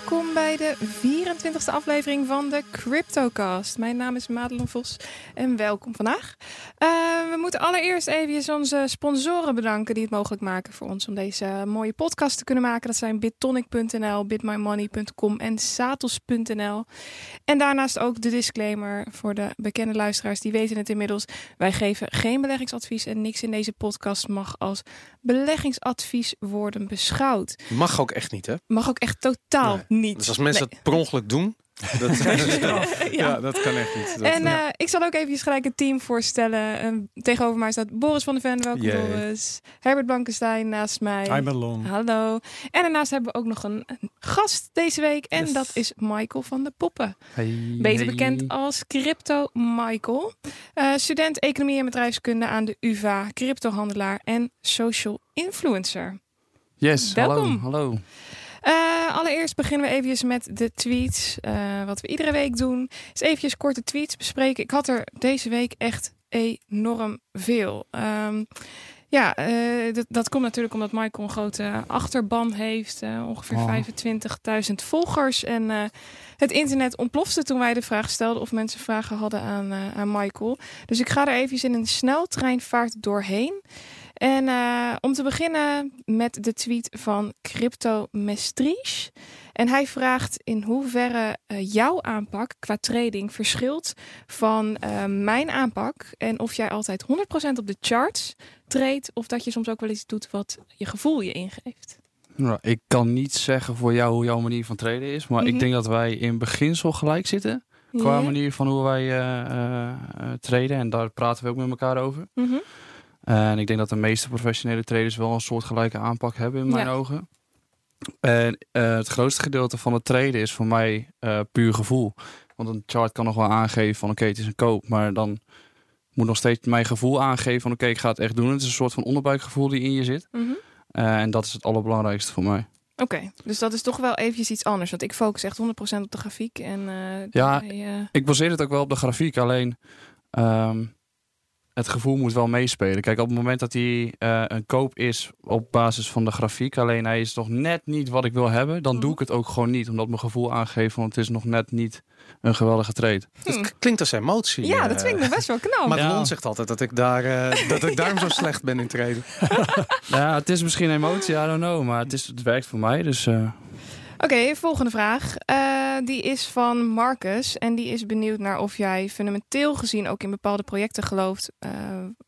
Welkom bij de 24e aflevering van de CryptoCast. Mijn naam is Madelon Vos en welkom vandaag. Uh, we moeten allereerst even onze sponsoren bedanken die het mogelijk maken voor ons om deze mooie podcast te kunnen maken. Dat zijn bitonic.nl, bitmymoney.com en satos.nl. En daarnaast ook de disclaimer voor de bekende luisteraars, die weten het inmiddels. Wij geven geen beleggingsadvies en niks in deze podcast mag als beleggingsadvies worden beschouwd. Mag ook echt niet, hè? Mag ook echt totaal niet. Dus als mensen Nee. het per ongeluk doen, dat, ja. Ja. dat kan echt niet. Dat- En eh, ik zal ook even gelijk het team voorstellen. Eh, tegenover mij staat Boris van der Ven. Welkom Yay. Boris. Herbert Blankenstein naast mij. Hi Madelon. Hallo. En daarnaast hebben we ook nog een, een gast deze week. En Yes. dat is Michael van de Poppen. Hey. Beter bekend als Crypto Michael. Eh, student Economie en Bedrijfskunde aan de UvA. Cryptohandelaar en social influencer. Yes, Welkom. hallo. hallo. Eh, allereerst beginnen we eventjes met de tweets. Eh, wat we iedere week doen. Is eventjes korte tweets bespreken. Ik had er deze week echt enorm veel. Ehm, ja, eh, dat, dat komt natuurlijk omdat Michael een grote achterban heeft. ongeveer Oh. 25.000 volgers. En het internet ontplofte toen wij de vraag stelden of mensen vragen hadden aan, aan Michael. Dus ik ga er eventjes in een sneltreinvaart doorheen. En eh, om te beginnen met de tweet van Crypto Mestriche. En hij vraagt in hoeverre eh, jouw aanpak qua trading verschilt van eh, mijn aanpak. En of jij altijd 100% op de charts trade. Of dat je soms ook wel eens doet wat je gevoel je ingeeft. Nou, ik kan niet zeggen voor jou hoe jouw manier van traden is. Maar Mhm. ik denk dat wij in beginsel gelijk zitten. Qua manier van hoe wij traden. En daar praten we ook met elkaar over. Mhm. En ik denk dat de meeste professionele traders wel een soortgelijke aanpak hebben in mijn Ja. ogen. En eh, het grootste gedeelte van het traden is voor mij eh, puur gevoel. Want een chart kan nog wel aangeven van oké, het is een koop. Maar dan moet nog steeds mijn gevoel aangeven van oké, ik ga het echt doen. Het is een soort van onderbuikgevoel die in je zit. Mhm. Eh, en dat is het allerbelangrijkste voor mij. Oké, dus dat is toch wel eventjes iets anders. Want ik focus echt 100% op de grafiek. En, Ja, Ik baseer het ook wel op de grafiek. Alleen ehm, het gevoel moet wel meespelen. Kijk, op het moment dat hij eh, een koop is op basis van de grafiek, alleen hij is nog net niet wat ik wil hebben, dan Mhm. doe ik het ook gewoon niet. Omdat mijn gevoel aangeeft van het is nog net niet een geweldige trade. Hm. k- klinkt als emotie. ja, eh. dat vind ik best wel knap. Maar Ja. Lon zegt altijd dat ik, daar, eh, dat ik daarom zo slecht ben in traden. ja, het is misschien emotie, I don't know. Maar het, is, het werkt voor mij. Dus eh, Oké, volgende vraag. Eh, die is van Marcus. En die is benieuwd naar of jij fundamenteel gezien ook in bepaalde projecten gelooft. eh,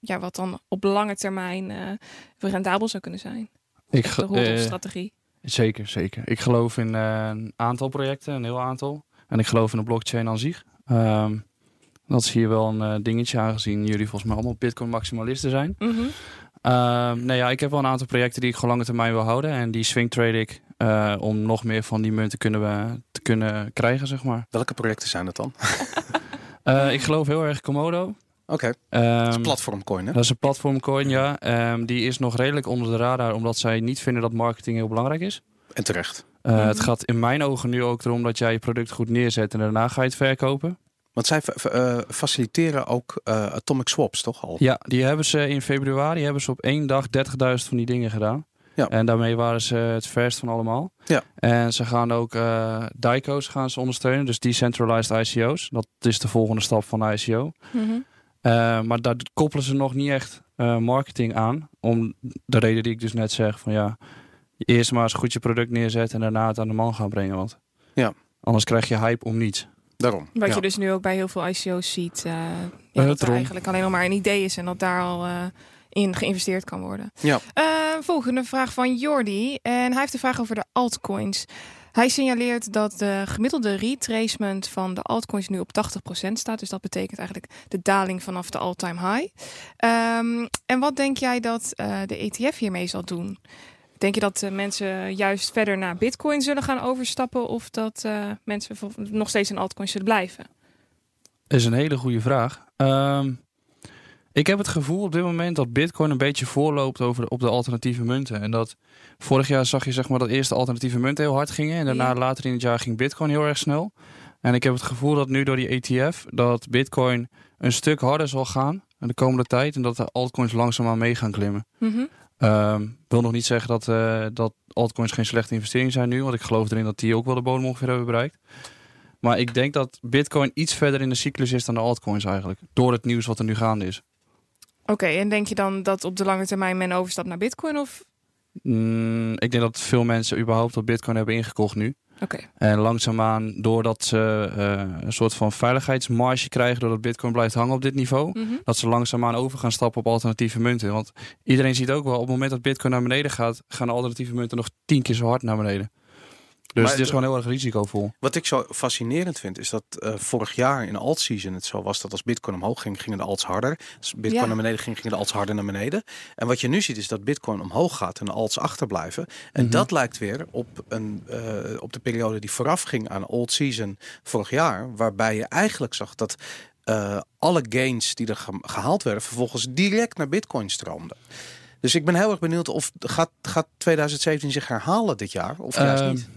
ja, wat dan op lange termijn eh, rendabel zou kunnen zijn. ik, De roddelstrategie. Zeker, zeker. Ik geloof in een aantal projecten, een heel aantal. En ik geloof in de blockchain aan zich. Ehm, dat is hier wel een dingetje, aangezien jullie volgens mij allemaal Bitcoin maximalisten zijn. Ehm nee, ja, ik heb wel een aantal projecten die ik gewoon lange termijn wil houden. En die swing trade ik eh, om nog meer van die munten kunnen we, te kunnen krijgen, zeg maar. Welke projecten zijn dat dan? Eh, ik geloof heel erg Komodo. Oké, Ehm, dat is platformcoin hè? dat is een platformcoin, ja. Ehm, die is nog redelijk onder de radar, omdat zij niet vinden dat marketing heel belangrijk is. En terecht. Eh. Het gaat in mijn ogen nu ook erom dat jij je product goed neerzet en daarna ga je het verkopen. Want zij eh, faciliteren ook eh, atomic swaps, toch al? Ja, die hebben ze in februari hebben ze op één dag 30.000 van die dingen gedaan. Ja. En daarmee waren ze het verst van allemaal. Ja. En ze gaan ook eh DICO's gaan ze ondersteunen, dus decentralized ICO's. Dat is de volgende stap van ICO. Mhm. Eh, maar daar koppelen ze nog niet echt eh, marketing aan. Om de reden die ik dus net zeg: van ja, eerst maar eens goed je product neerzetten en daarna het aan de man gaan brengen. Want Ja. anders krijg je hype om niets. Daarom. Wat ja. je dus nu ook bij heel veel ICO's ziet. eh, ja, Eh, dat er eigenlijk alleen nog maar een idee is en dat daar al eh, in geïnvesteerd kan worden. Ja. Eh, volgende vraag van Jordi. En hij heeft een vraag over de altcoins. Hij signaleert dat de gemiddelde retracement van de altcoins nu op 80% staat. Dus dat betekent eigenlijk de daling vanaf de all-time high. Ehm, en wat denk jij dat eh, de ETF hiermee zal doen? Denk je dat eh, mensen juist verder naar Bitcoin zullen gaan overstappen? Of dat eh, mensen nog steeds in altcoins zullen blijven? is een hele goede vraag. Ehm, ik heb het gevoel op dit moment dat Bitcoin een beetje voorloopt over de, op de alternatieve munten. En dat vorig jaar zag je zeg maar dat eerst de alternatieve munten heel hard gingen. En daarna Ja. later in het jaar ging Bitcoin heel erg snel. En ik heb het gevoel dat nu door die ETF dat Bitcoin een stuk harder zal gaan de komende tijd. En dat de altcoins langzaamaan mee gaan klimmen. Mhm. Ehm wil nog niet zeggen dat, eh, dat altcoins geen slechte investering zijn nu. Want ik geloof erin dat die ook wel de bodem ongeveer hebben bereikt. Maar ik denk dat Bitcoin iets verder in de cyclus is dan de altcoins eigenlijk. Door het nieuws wat er nu gaande is. Oké, en denk je dan dat op de lange termijn men overstapt naar Bitcoin? Of Mm, ik denk dat veel mensen überhaupt op Bitcoin hebben ingekocht nu. En langzaamaan, doordat ze eh, een soort van veiligheidsmarge krijgen, doordat Bitcoin blijft hangen op dit niveau, Mhm. dat ze langzaamaan over gaan stappen op alternatieve munten. Want iedereen ziet ook wel, op het moment dat Bitcoin naar beneden gaat, gaan de alternatieve munten nog tien keer zo hard naar beneden. Dus Maar het is gewoon heel erg risicovol. Wat ik zo fascinerend vind, is dat eh, vorig jaar in de alt-season het zo was dat als Bitcoin omhoog ging, gingen de alts harder. Als Bitcoin Ja. naar beneden ging, gingen de alts harder naar beneden. En wat je nu ziet, is dat Bitcoin omhoog gaat en de alts achterblijven. En Mhm. dat lijkt weer op, een, eh, op de periode die vooraf ging aan alt-season vorig jaar, waarbij je eigenlijk zag dat eh, alle gains die er ge- gehaald werden, vervolgens direct naar Bitcoin stroomden. Dus ik ben heel erg benieuwd of gaat, gaat 2017 zich herhalen dit jaar? Of juist Ehm, niet?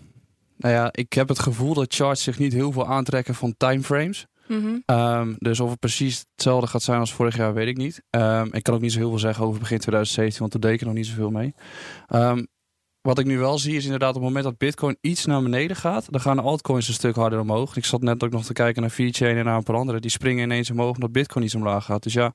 Nou ja, ik heb het gevoel dat charts zich niet heel veel aantrekken van timeframes. Mhm. Ehm, dus of het precies hetzelfde gaat zijn als vorig jaar, weet ik niet. Ehm, ik kan ook niet zo heel veel zeggen over begin 2017, want toen deed ik er nog niet zoveel mee. Ehm, wat ik nu wel zie is inderdaad op het moment dat Bitcoin iets naar beneden gaat, dan gaan de altcoins een stuk harder omhoog. Ik zat net ook nog te kijken naar VeChain en naar een paar andere. Die springen ineens omhoog omdat Bitcoin iets omlaag gaat. Dus ja.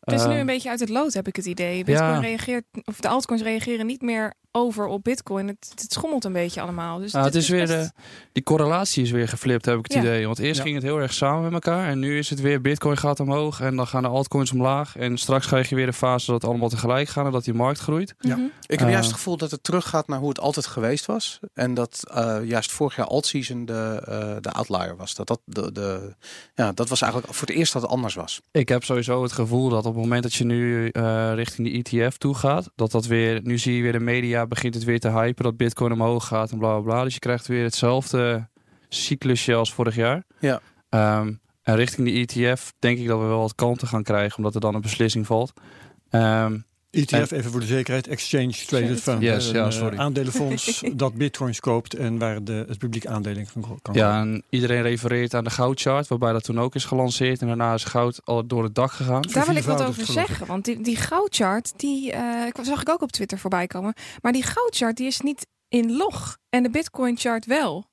Het is nu een beetje uit het lood, heb ik het idee. Bitcoin Ja. reageert, of de altcoins reageren niet meer over op Bitcoin. Het, het schommelt een beetje allemaal. Dus Nou, het is weer best- de, die correlatie is weer geflipt, heb ik het Ja. idee. Want eerst Ja. ging het heel erg samen met elkaar. En nu is het weer Bitcoin gaat omhoog. En dan gaan de altcoins omlaag. En straks krijg je weer de fase dat het allemaal tegelijk gaat. En dat die markt groeit. Ja. Mhm. Ik heb Eh. juist het gevoel dat het teruggaat naar hoe het altijd geweest was. En dat eh, juist vorig jaar alt-season de, eh, de outlier was. Dat, dat, de, de, ja, dat was eigenlijk voor het eerst dat het anders was. Ik heb sowieso het gevoel dat op het moment dat je nu eh, richting de ETF toe gaat. Dat dat weer, nu zie je weer de media begint het weer te hypen. Dat Bitcoin omhoog gaat en bla bla bla. Dus je krijgt weer hetzelfde cyclusje als vorig jaar. Ja. Ehm, en richting de ETF denk ik dat we wel wat kanten gaan krijgen. Omdat er dan een beslissing valt. Ehm, ETF, even voor de zekerheid, Exchange Traded Fund. Yes, een ja, eh, sorry. aandelenfonds dat bitcoins koopt en waar de, het publiek aandelen kan, kan kopen. Ja, en iedereen refereert aan de goudchart, waarbij dat toen ook is gelanceerd. En daarna is goud al door het dak gegaan. Daar wil ik wat over zeggen. Want die, die goudchart, die eh, ik- zag ik ook op Twitter voorbij komen. Maar die goudchart die is niet in log. En de Bitcoin chart wel.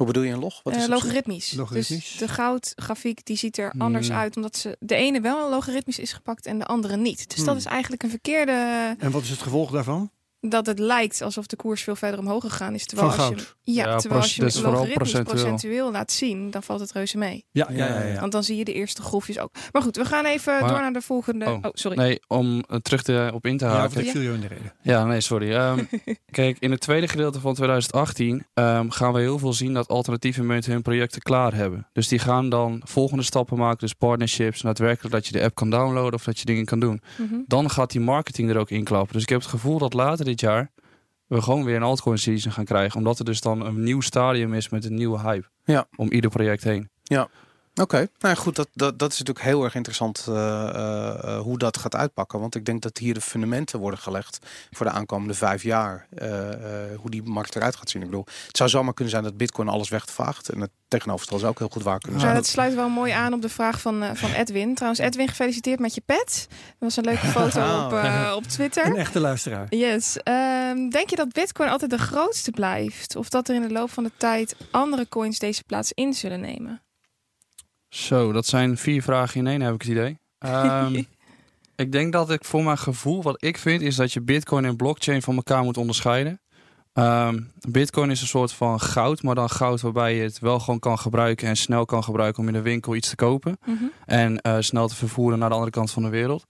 Hoe bedoel je een log? Wat is Eh, logaritmisch. Logaritmisch. Dus de goudgrafiek die ziet er anders Hmm. uit. Omdat ze de ene wel logaritmisch is gepakt en de andere niet. Dus dat Hmm. is eigenlijk een verkeerde... En wat is het gevolg daarvan? Dat het lijkt alsof de koers veel verder omhoog gegaan is. Terwijl Van als je, ja, Ja, terwijl als je logaritmisch procentueel. procentueel laat zien, dan valt het reuze mee. Ja, ja, ja, ja. Want dan zie je de eerste golfjes ook. Maar goed, we gaan even Maar- door naar de volgende. Oh, Oh, sorry. Nee, om eh, terug te, op in te Ja, haken. ik viel je in de reden. Ja, nee, sorry. Ehm, kijk, in het tweede gedeelte van 2018 ehm, gaan we heel veel zien dat alternatieve munten hun projecten klaar hebben. Dus die gaan dan volgende stappen maken, dus partnerships, daadwerkelijk dat je de app kan downloaden of dat je dingen kan doen. Mhm. Dan gaat die marketing er ook in klappen. Dus ik heb het gevoel dat later dit jaar we gewoon weer een altcoin season gaan krijgen, omdat er dus dan een nieuw stadium is met een nieuwe hype. Ja. Om ieder project heen. Oké, nou ja, goed, dat, dat, dat is natuurlijk heel erg interessant eh, eh, eh, hoe dat gaat uitpakken. Want ik denk dat hier de fundamenten worden gelegd voor de aankomende vijf jaar. eh, eh, hoe die markt eruit gaat zien. Ik bedoel, het zou zomaar kunnen zijn dat Bitcoin alles wegvaagt. En het tegenovergestelde zou ook heel goed waar kunnen Ja, zijn. dat sluit wel mooi aan op de vraag van, eh, van Edwin. Trouwens, Edwin, gefeliciteerd met je pet. Dat was een leuke foto op, eh, op Een Twitter. echte luisteraar. Yes. Ehm, denk je dat Bitcoin altijd de grootste blijft? Of dat er in de loop van de tijd andere coins deze plaats in zullen nemen? Zo, dat zijn vier vragen in één, heb ik het idee. Ehm, ik denk dat ik voor mijn gevoel, wat ik vind, is dat je Bitcoin en blockchain van elkaar moet onderscheiden. Ehm, Bitcoin is een soort van goud, maar dan goud waarbij je het wel gewoon kan gebruiken en snel kan gebruiken om in de winkel iets te kopen. Mhm. En eh, snel te vervoeren naar de andere kant van de wereld.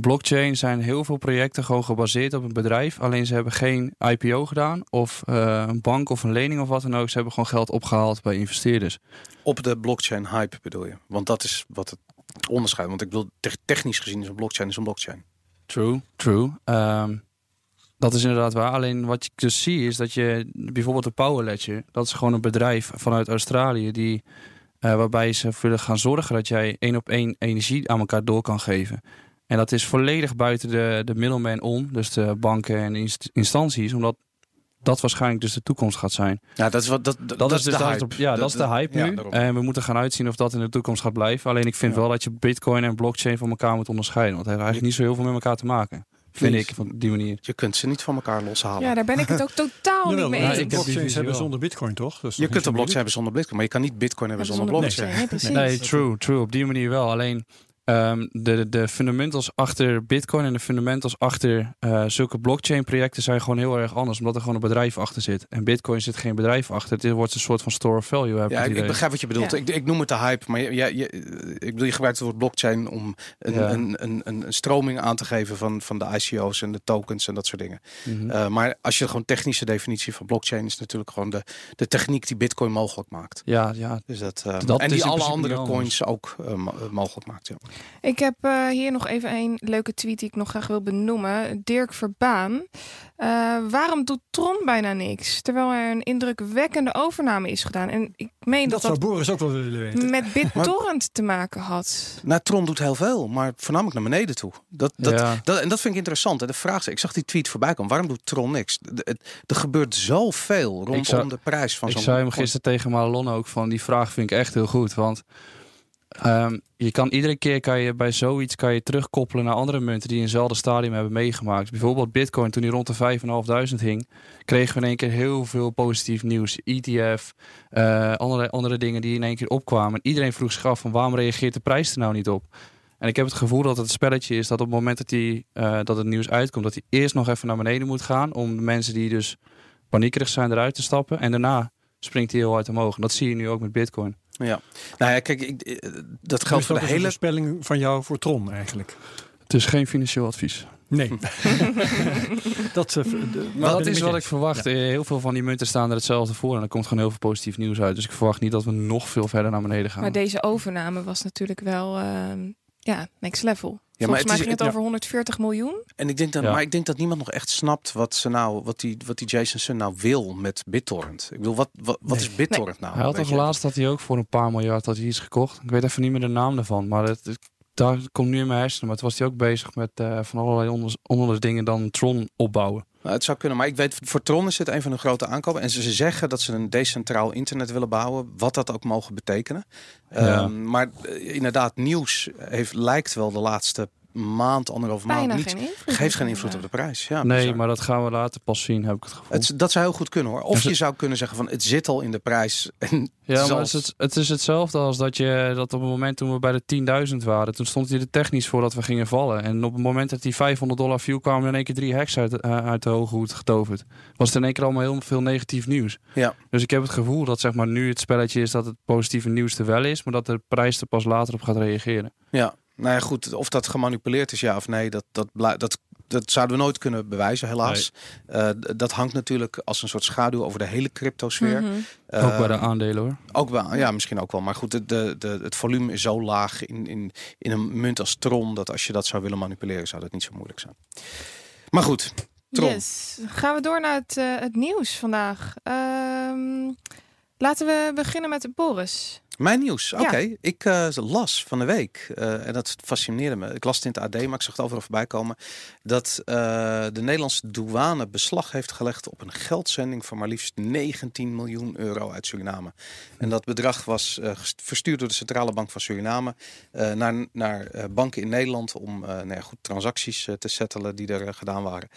Blockchain zijn heel veel projecten gewoon gebaseerd op een bedrijf. Alleen ze hebben geen IPO gedaan of eh, een bank of een lening of wat dan ook. Ze hebben gewoon geld opgehaald bij investeerders. Op de blockchain hype bedoel je? Want dat is wat het onderscheidt. Want ik wil te- technisch gezien is een blockchain is een blockchain. True, true. Ehm, dat is inderdaad waar. Alleen wat ik dus zie is dat je bijvoorbeeld de Power Ledger, dat is gewoon een bedrijf vanuit Australië die eh, waarbij ze willen gaan zorgen dat jij één op één energie aan elkaar door kan geven. En dat is volledig buiten de, de middleman om, dus de banken en inst- instanties, omdat dat waarschijnlijk dus de toekomst gaat zijn. Ja, dat is wat dat, dat, Dat, is dus de daar hype. op- ja, dat, is de hype ja, nu. daarom. en we moeten gaan uitzien of dat in de toekomst gaat blijven. Alleen ik vind Ja. wel dat je Bitcoin en blockchain van elkaar moet onderscheiden, want het heeft eigenlijk niet zo heel veel met elkaar te maken. Vind Please. ik, van die manier. Je kunt ze niet van elkaar loshalen. Ja, daar ben ik het ook totaal niet mee ja, eens. die blockchains visie hebben zonder bitcoin, toch? Je kunt een blockchain hebben zonder bitcoin, maar je kan niet bitcoin hebben zonder zonder blockchain. nee, precies. Nee, true, true. Op die manier wel. Alleen ehm, de, de fundamentals achter Bitcoin en de fundamentals achter eh, zulke blockchain-projecten zijn gewoon heel erg anders, omdat er gewoon een bedrijf achter zit. En Bitcoin zit geen bedrijf achter. Het wordt een soort van store of value. Heb Ja, ik, begrijp wat je bedoelt. Ja. Ik, ik noem het de hype, maar je, je, je- ik bedoel, je gebruikt het woord blockchain om een, Ja. een, een, een, een stroming aan te geven van, van de ICO's en de tokens en dat soort dingen. Mhm. Eh, maar als je gewoon technische definitie van blockchain is natuurlijk gewoon de, de techniek die Bitcoin mogelijk maakt. ja, ja. Dus dat, eh, Dat en die alle andere coins ook eh, mo- eh, mogelijk maakt. Ja. Ik heb eh, hier nog even een leuke tweet die ik nog graag wil benoemen. Dirk Verbaan. Eh, waarom doet Tron bijna niks? Terwijl er een indrukwekkende overname is gedaan. En ik meen Dat dat zou dat Boris ook wel willen weten. met BitTorrent te maken had. Nou, Tron doet heel veel, maar voornamelijk naar beneden toe. Dat, dat, ja. dat, en dat vind ik interessant. En de vraag is, ik zag die tweet voorbij komen. Waarom doet Tron niks? Er gebeurt zoveel rondom zou- de prijs van Ik zo'n zei hem gisteren tegen Marlon ook van die vraag vind ik echt heel goed. Want ehm, je kan iedere keer kan je bij zoiets kan je terugkoppelen naar andere munten die eenzelfde stadium hebben meegemaakt. Bijvoorbeeld Bitcoin toen die rond de 5.500 hing, kregen we in één keer heel veel positief nieuws. ETF, eh, andere, andere dingen die in één keer opkwamen. Iedereen vroeg zich af van waarom reageert de prijs er nou niet op? En ik heb het gevoel dat het spelletje is dat op het moment dat, die, eh, dat het nieuws uitkomt, dat hij eerst nog even naar beneden moet gaan om de mensen die dus paniekerig zijn eruit te stappen. En daarna springt hij heel hard omhoog. En dat zie je nu ook met Bitcoin. Ja. Nou ja, kijk, ik, eh, dat geldt voor de dus hele... voorspelling van jou voor Tron eigenlijk? Het is geen financieel advies. Nee. dat, eh, Maar dat is wat ik verwacht. Eh, Heel veel van die munten staan er hetzelfde voor. En er komt gewoon heel veel positief nieuws uit. Dus ik verwacht niet dat we nog veel verder naar beneden gaan. Maar deze overname was natuurlijk wel ehm, ja, next level. Maar Volgens het mij is- ging het ja. over 140 miljoen. En ik denk dat, Ja. maar ik denk dat niemand nog echt snapt wat ze nou, wat die, wat die Jason Sun nou wil met BitTorrent. Ik bedoel, wat, wat, wat Nee. is BitTorrent nou? Hij had toch laatst dat hij ook voor een paar miljard had hij iets gekocht. Ik weet even niet meer de naam ervan. Maar het, het- daar komt nu in mijn hersenen. Maar toen was hij ook bezig met eh, van allerlei onder, onder dingen dan Tron opbouwen. Nou, het zou kunnen, maar ik weet, voor Tron is het een van de grote aankopen. En ze, ze zeggen dat ze een decentraal internet willen bouwen, wat dat ook mogen betekenen. Ja. Ehm, maar eh, inderdaad, nieuws heeft, lijkt wel de laatste maand, anderhalf maand niet. geen invloed. Geeft geen invloed op de prijs. Ja, nee, bizar. maar dat gaan we later pas zien, heb ik het gevoel. Het, dat zou heel goed kunnen hoor. Of je het- zou kunnen zeggen van het zit al in de prijs. En Ja, zelfs- het is, het, het is hetzelfde als dat je dat op het moment toen we bij de 10.000 waren, toen stond hij er technisch voor dat we gingen vallen. En op het moment dat die 500 dollar viel, kwamen er in één keer drie hacks uit, eh, uit de hoge hoed getoverd. Was het in één keer allemaal heel veel negatief nieuws. Ja. Dus ik heb het gevoel dat zeg maar nu het spelletje is dat het positieve nieuws er wel is, maar dat de prijs er pas later op gaat reageren. Ja, nou ja, goed. Of dat gemanipuleerd is, ja of nee, dat, dat, dat, dat zouden we nooit kunnen bewijzen, helaas. Eh, dat hangt natuurlijk als een soort schaduw over de hele cryptosfeer. Mhm. ook bij de aandelen hoor. Ook wel, ja, misschien ook wel. Maar goed, de, de, de, het volume is zo laag in, in, in een munt als Tron... dat als je dat zou willen manipuleren, zou dat niet zo moeilijk zijn. Maar goed, Tron. Yes. Gaan we door naar het, eh, het nieuws vandaag. Ehm, laten we beginnen met Boris. Mijn nieuws. Ja. Oké, ik eh, las van de week, eh, en dat fascineerde me. Ik las het in het AD, maar ik zag het overal voorbij komen. Dat eh, de Nederlandse douane beslag heeft gelegd op een geldzending van maar liefst 19 miljoen euro uit Suriname. En dat bedrag was verstuurd door de Centrale Bank van Suriname naar, naar banken in Nederland om nou ja, goed, transacties te settelen die er gedaan waren.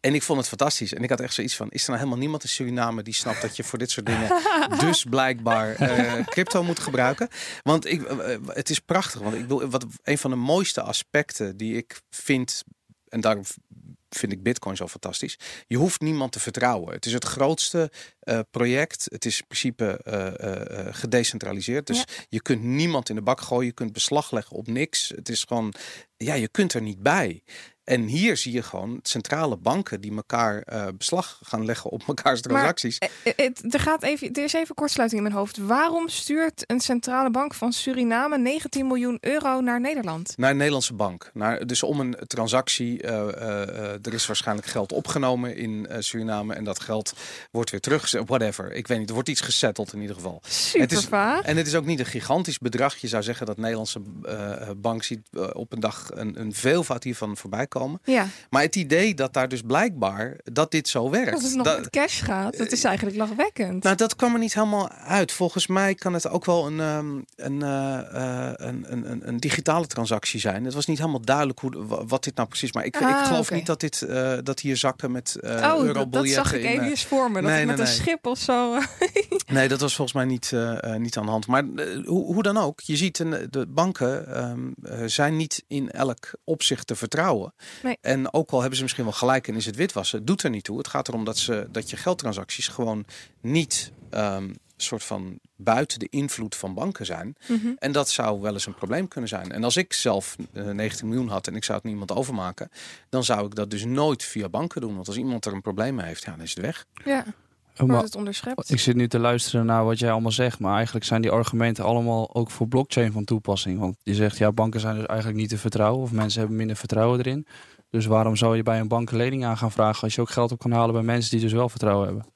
En ik vond het fantastisch. En ik had echt zoiets van: is er nou helemaal niemand in Suriname die snapt dat je voor dit soort dingen dus blijkbaar eh, crypto moet gebruiken? Want ik, eh, eh, het is prachtig. Want ik bedoel, wat een van de mooiste aspecten die ik vind, en daarom vind ik Bitcoin zo fantastisch. Je hoeft niemand te vertrouwen. Het is het grootste project. Het is in principe gedecentraliseerd. Dus Ja. je kunt niemand in de bak gooien. Je kunt beslag leggen op niks. Het is gewoon, ja, je kunt er niet bij. En hier zie je gewoon centrale banken die elkaar eh, beslag gaan leggen op mekaars transacties. Eh, eh, het, er, gaat even, er is even kortsluiting in mijn hoofd. Waarom stuurt een centrale bank van Suriname 19 miljoen euro naar Nederland? Naar een Nederlandse bank. Naar, dus om een transactie, er is waarschijnlijk geld opgenomen in Suriname en dat geld wordt weer terug. whatever. Ik weet niet. Er wordt iets gesetteld in ieder geval. Super Het is- vaag. En het is ook niet een gigantisch bedrag. Je zou zeggen dat de Nederlandse bank ziet op een dag een, een veelvoud hiervan voorbij komen. Ja, Maar het idee dat daar dus blijkbaar dat dit zo werkt. als het nog dat- met cash gaat, dat is eigenlijk lachwekkend. nou, dat kwam er niet helemaal uit. Volgens mij kan het ook wel een, ehm, een, eh, eh, een, een, een, een digitale transactie zijn. Het was niet helemaal duidelijk hoe, wa- wat dit nou precies. Maar ik, Ah, ik geloof oké. niet dat dit dat, dat hier zakken met eh oh, dat, dat eurobiljetten zag ik in, even eh, voor me. Dat nee, met nee, een nee. schip of zo... eh, Nee, dat was volgens mij niet, eh, eh, niet aan de hand. Maar eh, hoe, hoe dan ook, je ziet de banken ehm, eh, zijn niet in elk opzicht te vertrouwen. Nee. En ook al hebben ze misschien wel gelijk en is het witwassen, doet er niet toe. Het gaat erom dat, ze, dat je geldtransacties gewoon niet ehm, soort van buiten de invloed van banken zijn. mhm. En dat zou wel eens een probleem kunnen zijn. En als ik zelf eh, 19 miljoen had en ik zou het niemand overmaken, dan zou ik dat dus nooit via banken doen. Want als iemand er een probleem mee heeft, ja, dan is het weg. Ja, wordt maar het onderschept. ik zit nu te luisteren naar wat jij allemaal zegt. Maar eigenlijk zijn die argumenten allemaal ook voor blockchain van toepassing. Want je zegt, ja, banken zijn dus eigenlijk niet te vertrouwen. Of mensen hebben minder vertrouwen erin. Dus waarom zou je bij een bank een lening aan gaan vragen... als je ook geld op kan halen bij mensen die dus wel vertrouwen hebben?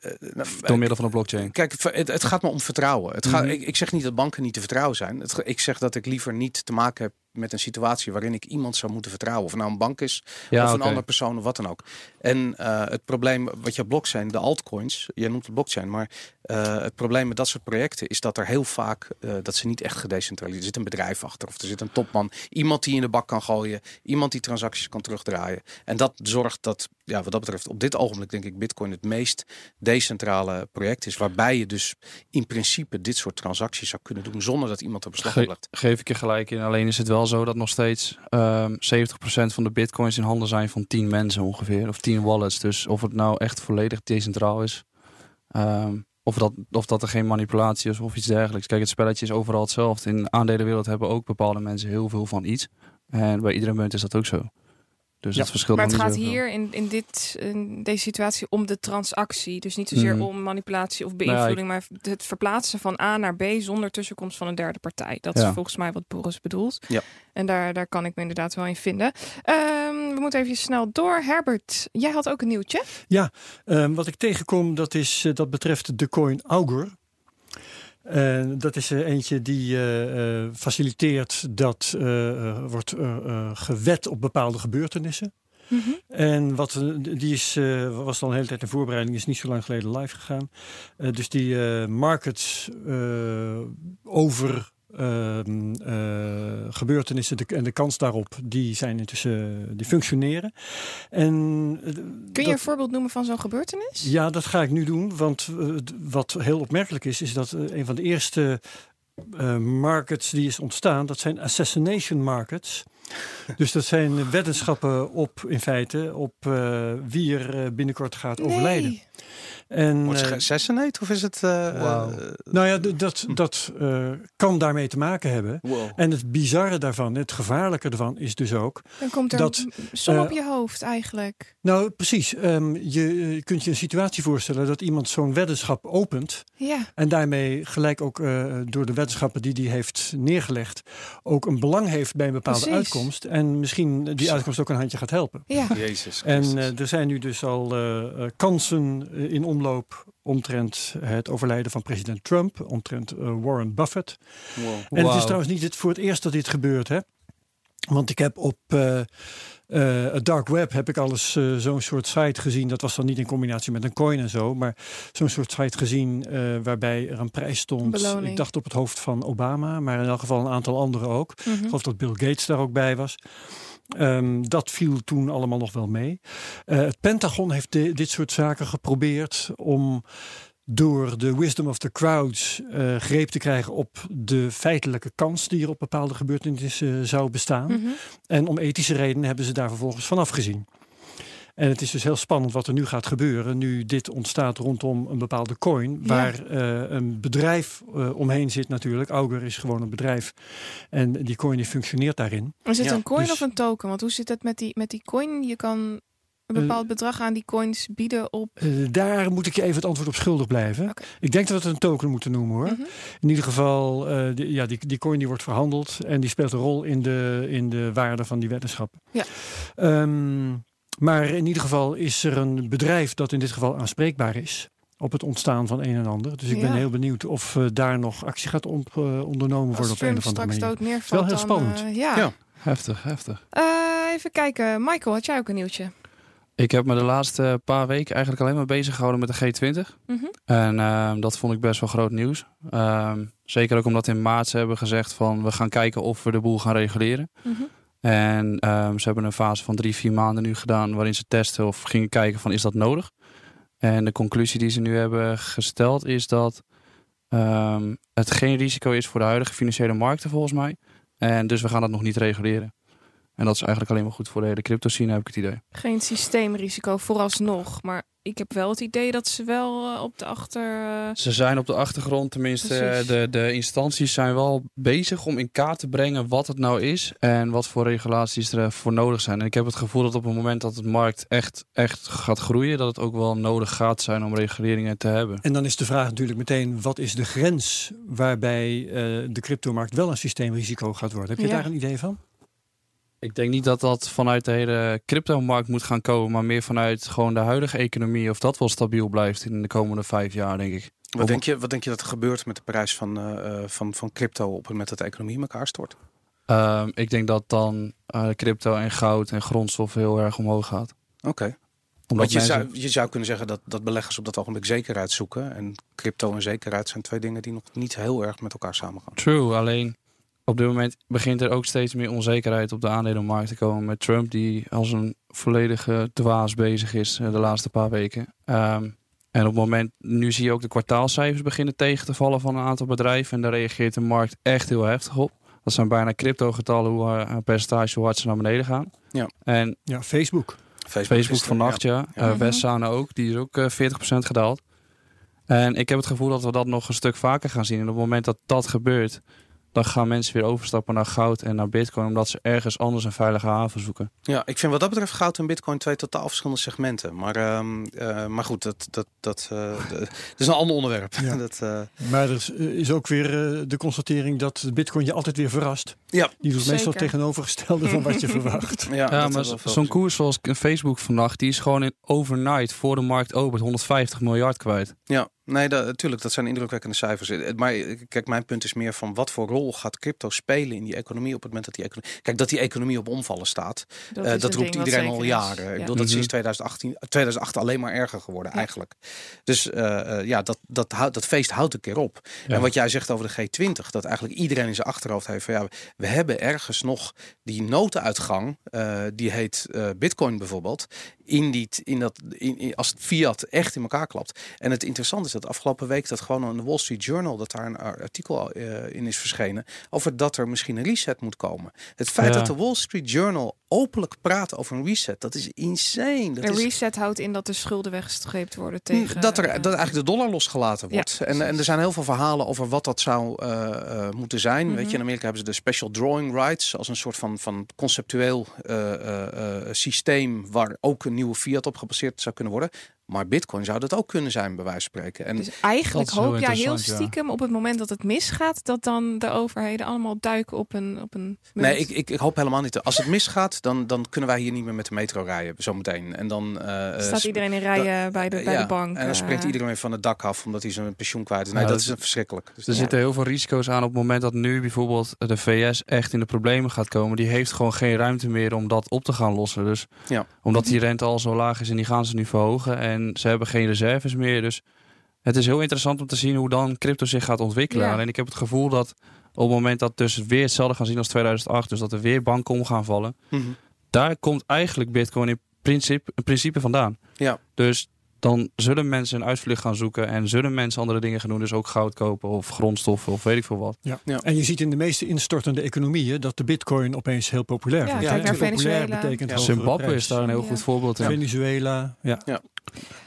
Eh, nou, Door middel van een blockchain. Kijk, het, het gaat me om vertrouwen. Het gaat, Mhm. ik, ik zeg niet dat banken niet te vertrouwen zijn. Het, ik zeg dat ik liever niet te maken heb met een situatie waarin ik iemand zou moeten vertrouwen. Of nou een bank is, Ja, of een andere persoon of wat dan ook. En eh, het probleem wat je blockchain, de altcoins, jij noemt het blockchain, maar eh, het probleem met dat soort projecten is dat er heel vaak eh, dat ze niet echt gedecentraliseerd. Er zit een bedrijf achter of er zit een topman, iemand die in de bak kan gooien, iemand die transacties kan terugdraaien. En dat zorgt dat, ja, wat dat betreft, op dit ogenblik denk ik Bitcoin het meest decentrale project is, waarbij je dus in principe dit soort transacties zou kunnen doen zonder dat iemand er beslag op Ge- legt. geef ik je gelijk in. Alleen is het wel zo dat nog steeds ehm 70% van de bitcoins in handen zijn van 10 mensen ongeveer. Of 10 wallets. Dus of het nou echt volledig decentraal is. ehm, of, dat, of dat er geen manipulatie is of iets dergelijks. Kijk, het spelletje is overal hetzelfde. In de aandelenwereld hebben ook bepaalde mensen heel veel van iets. En bij iedere munt is dat ook zo. Dus Ja. het verschilt Maar het gaat hier in, in, dit, in deze situatie om de transactie. Dus niet zozeer Mhm. om manipulatie of Nou ja, beïnvloeding, maar het verplaatsen van A naar B zonder tussenkomst van een derde partij. Dat is Ja. volgens mij wat Boris bedoelt. Ja. En daar, daar kan ik me inderdaad wel in vinden. Ehm, we moeten even snel door. Herbert, jij had ook een nieuwtje. Ehm, wat ik tegenkom, dat, is, eh, dat betreft de coin Augur. Eh, dat is er eentje die eh, eh, faciliteert dat eh, wordt eh, eh, gewet op bepaalde gebeurtenissen. En wat, eh, die is, eh, was dan een hele tijd in voorbereiding, is niet zo lang geleden live gegaan. Eh, dus die eh, markets eh, over eh, gebeurtenissen de, en de kans daarop, die zijn intussen, die functioneren. En, eh, Kun je dat- een voorbeeld noemen van zo'n gebeurtenis? ja, dat ga ik nu doen. Want eh, wat heel opmerkelijk is, is dat eh, een van de eerste eh, markets die is ontstaan, dat zijn assassination markets. Dus dat zijn weddenschappen op, in feite, op eh, wie er eh, binnenkort gaat overlijden. En, Wordt ze eh, geassassinate of is het... eh, eh, nou ja, dat, dat eh, kan daarmee te maken hebben. wow. En het bizarre daarvan, het gevaarlijke ervan, is dus ook. Dan komt er Dat, een som op je hoofd eigenlijk. Nou, precies. ehm, je, je kunt je een situatie voorstellen dat iemand zo'n weddenschap opent. Ja, En daarmee gelijk ook eh, door de wetenschappen die die heeft neergelegd, ook een belang heeft bij een bepaalde Precies. uitkomst. En misschien die uitkomst ook een handje gaat helpen. ja. Jezus En Christus. eh, er zijn nu dus al kansen in omloop omtrent het overlijden van president Trump, omtrent eh, Warren Buffett. Wow. En het is trouwens niet het voor het eerst dat dit gebeurt, hè? Want ik heb op eh, eh, het dark web heb ik alles eh, zo'n soort site gezien. Dat was dan niet in combinatie met een coin en zo, maar zo'n soort site gezien eh, waarbij er een prijs stond. Beloning. Ik dacht op het hoofd van Obama, maar in elk geval een aantal anderen ook. Mhm. Ik geloof dat Bill Gates daar ook bij was. Ehm, dat viel toen allemaal nog wel mee. Eh, het Pentagon heeft de- dit soort zaken geprobeerd om door de wisdom of the crowds eh, greep te krijgen op de feitelijke kans die er op bepaalde gebeurtenissen zou bestaan. Mhm. En om ethische redenen hebben ze daar vervolgens van afgezien. En het is dus heel spannend wat er nu gaat gebeuren. Nu dit ontstaat rondom een bepaalde coin. Ja. Waar eh, een bedrijf eh, omheen zit natuurlijk. Augur is gewoon een bedrijf. En die coin die functioneert daarin. Is het Ja, een coin dus- of een token? Want hoe zit het met die, met die coin? Je kan een bepaald bedrag aan die coins bieden op... Eh, daar moet ik je even het antwoord op schuldig blijven. Ik denk dat we het een token moeten noemen hoor. Mhm. In ieder geval, eh, die, ja, die, die coin die wordt verhandeld. En die speelt een rol in de, in de waarde van die weddenschappen. Ja. Ehm, maar in ieder geval is er een bedrijf dat in dit geval aanspreekbaar is. op het ontstaan van een en ander. Dus ik ben Ja. heel benieuwd of eh, daar nog actie gaat on- eh, ondernomen worden Als op een of andere straks manier. dood neervalt, Wel heel dan, spannend. eh, ja. Ja. Heftig, heftig. Eh, even kijken. Michael, had jij ook een nieuwtje? Ik heb me de laatste paar weken eigenlijk alleen maar bezig gehouden met de G20. Mhm. En ehm, dat vond ik best wel groot nieuws. Ehm, zeker ook omdat in maart ze hebben gezegd van we gaan kijken of we de boel gaan reguleren. Mhm. En ehm, ze hebben een fase van drie, vier maanden nu gedaan waarin ze testen of gingen kijken van is dat nodig. En de conclusie die ze nu hebben gesteld is dat ehm, het geen risico is voor de huidige financiële markten volgens mij. En dus we gaan dat nog niet reguleren. En dat is eigenlijk alleen maar goed voor de hele crypto scene, heb ik het idee. Geen systeemrisico vooralsnog. Maar ik heb wel het idee dat ze wel eh, op de achter... eh, Ze zijn op de achtergrond, tenminste Precies. de, de instanties zijn wel bezig om in kaart te brengen wat het nou is en wat voor regulaties er voor nodig zijn. En ik heb het gevoel dat op het moment dat het markt echt, echt gaat groeien, dat het ook wel nodig gaat zijn om reguleringen te hebben. En dan is de vraag natuurlijk meteen, wat is de grens waarbij eh, de cryptomarkt wel een systeemrisico gaat worden? Heb je Ja. daar een idee van? Ik denk niet dat dat vanuit de hele cryptomarkt moet gaan komen, maar meer vanuit gewoon de huidige economie, of dat wel stabiel blijft in de komende vijf jaar, denk ik. Wat denk, je, wat denk je dat er gebeurt met de prijs van, eh, eh, van, van crypto op het moment dat de economie in elkaar stort? Ehm, ik denk dat dan eh, crypto en goud en grondstof heel erg omhoog gaat. Oké. Want je, mensen- zou, je zou kunnen zeggen dat, dat beleggers op dat ogenblik zekerheid zoeken. En crypto en zekerheid zijn twee dingen die nog niet heel erg met elkaar samengaan. True, alleen op dit moment begint er ook steeds meer onzekerheid op de aandelenmarkt te komen. Met Trump, die als een volledige dwaas bezig is eh, de laatste paar weken. Ehm, en op het moment, nu zie je ook de kwartaalcijfers beginnen tegen te vallen van een aantal bedrijven. En daar reageert de markt echt heel heftig op. Dat zijn bijna crypto-getallen, hoe eh, een percentage, hoe hard ze naar beneden gaan. Ja. En Ja, Facebook. Facebook, Facebook vannacht, ja. Ja. Westzane ook. Die is ook eh 40% gedaald. En ik heb het gevoel dat we dat nog een stuk vaker gaan zien. En op het moment dat dat gebeurt, dan gaan mensen weer overstappen naar goud en naar bitcoin. Omdat ze ergens anders een veilige haven zoeken. Ja, ik vind wat dat betreft goud en bitcoin twee totaal verschillende segmenten. Maar, ehm, eh, maar goed, dat, dat, dat, eh, dat is een ander onderwerp. Ja. dat, eh, Maar er is, is ook weer de constatering dat bitcoin je altijd weer verrast. Ja. Die doet meestal Zeker. tegenovergestelde van wat je verwacht. ja, Ja, maar zo'n koers zoals Facebook vannacht, die is gewoon in overnight voor de markt opent 150 miljard kwijt. Ja, nee, dat, natuurlijk, dat zijn indrukwekkende cijfers. Eh, Maar eh, kijk, mijn punt is meer van wat voor rol gaat crypto spelen in die economie op het moment dat die economie. Kijk, dat die economie op omvallen staat. dat eh, dat roept iedereen al jaren. Ik bedoel, dat is Mhm. sinds 2018, 2008 alleen maar erger geworden Ja. eigenlijk. Dus eh, eh, ja, dat, dat, dat feest houdt een keer op. Ja. En wat jij zegt over de G20, dat eigenlijk iedereen in zijn achterhoofd heeft van ja, we hebben ergens nog die notenuitgang, eh, die heet eh, Bitcoin bijvoorbeeld, in die, in dat, in, in- als het fiat echt in elkaar klapt. En het interessante is dat afgelopen week dat gewoon in de Wall Street Journal, dat daar een artikel eh, in is verschenen, over dat er misschien een reset moet komen. Het feit Ja. dat de Wall Street Journal openlijk praat over een reset, dat is insane. Dat Een is, reset houdt in dat de schulden weggestreept worden tegen... dat, er, eh, dat eigenlijk de dollar losgelaten Ja, wordt. en, en er zijn heel veel verhalen over wat dat zou eh, eh, moeten zijn. Mhm. Weet je, in Amerika hebben ze de special drawing rights als een soort van, van conceptueel eh, eh, eh, systeem waar ook een nieuwe fiat op gebaseerd zou kunnen worden. Maar Bitcoin zou dat ook kunnen zijn, bij wijze van spreken. En Dus eigenlijk hoop jij heel ja. stiekem op het moment dat het misgaat, dat dan de overheden allemaal duiken op een, op een Nee, ik, ik, ik hoop helemaal niet. Als het misgaat, dan, dan kunnen wij hier niet meer met de metro rijden, zometeen. En dan eh, eh, Staat sp- iedereen in rijen bij de, bij ja, de bank. En dan springt eh. iedereen weer van het dak af omdat hij zijn pensioen kwijt is. Nee, Ja, dat dat- is verschrikkelijk. Dus Er Ja. zitten heel veel risico's aan op het moment dat nu bijvoorbeeld de VS echt in de problemen gaat komen. Die heeft gewoon geen ruimte meer om dat op te gaan lossen. Dus Ja. omdat die rente al zo laag is en die gaan ze nu verhogen. En ze hebben geen reserves meer. Dus het is heel interessant om te zien hoe dan crypto zich gaat ontwikkelen. Ja. En ik heb het gevoel dat op het moment dat dus weer hetzelfde gaan zien als 2008. Dus dat er weer banken om gaan vallen. Mhm. Daar komt eigenlijk bitcoin in principe, in principe vandaan. Ja. Dus dan zullen mensen een uitvlucht gaan zoeken en zullen mensen andere dingen gaan doen. Dus ook goud kopen of grondstoffen of weet ik veel wat. Ja. Ja. En je ziet in de meeste instortende economieën dat de bitcoin opeens heel populair Ja, wordt. naar populair Venezuela. betekent Ja. Zimbabwe prijs. is daar een heel Ja. goed voorbeeld in. Venezuela, ja.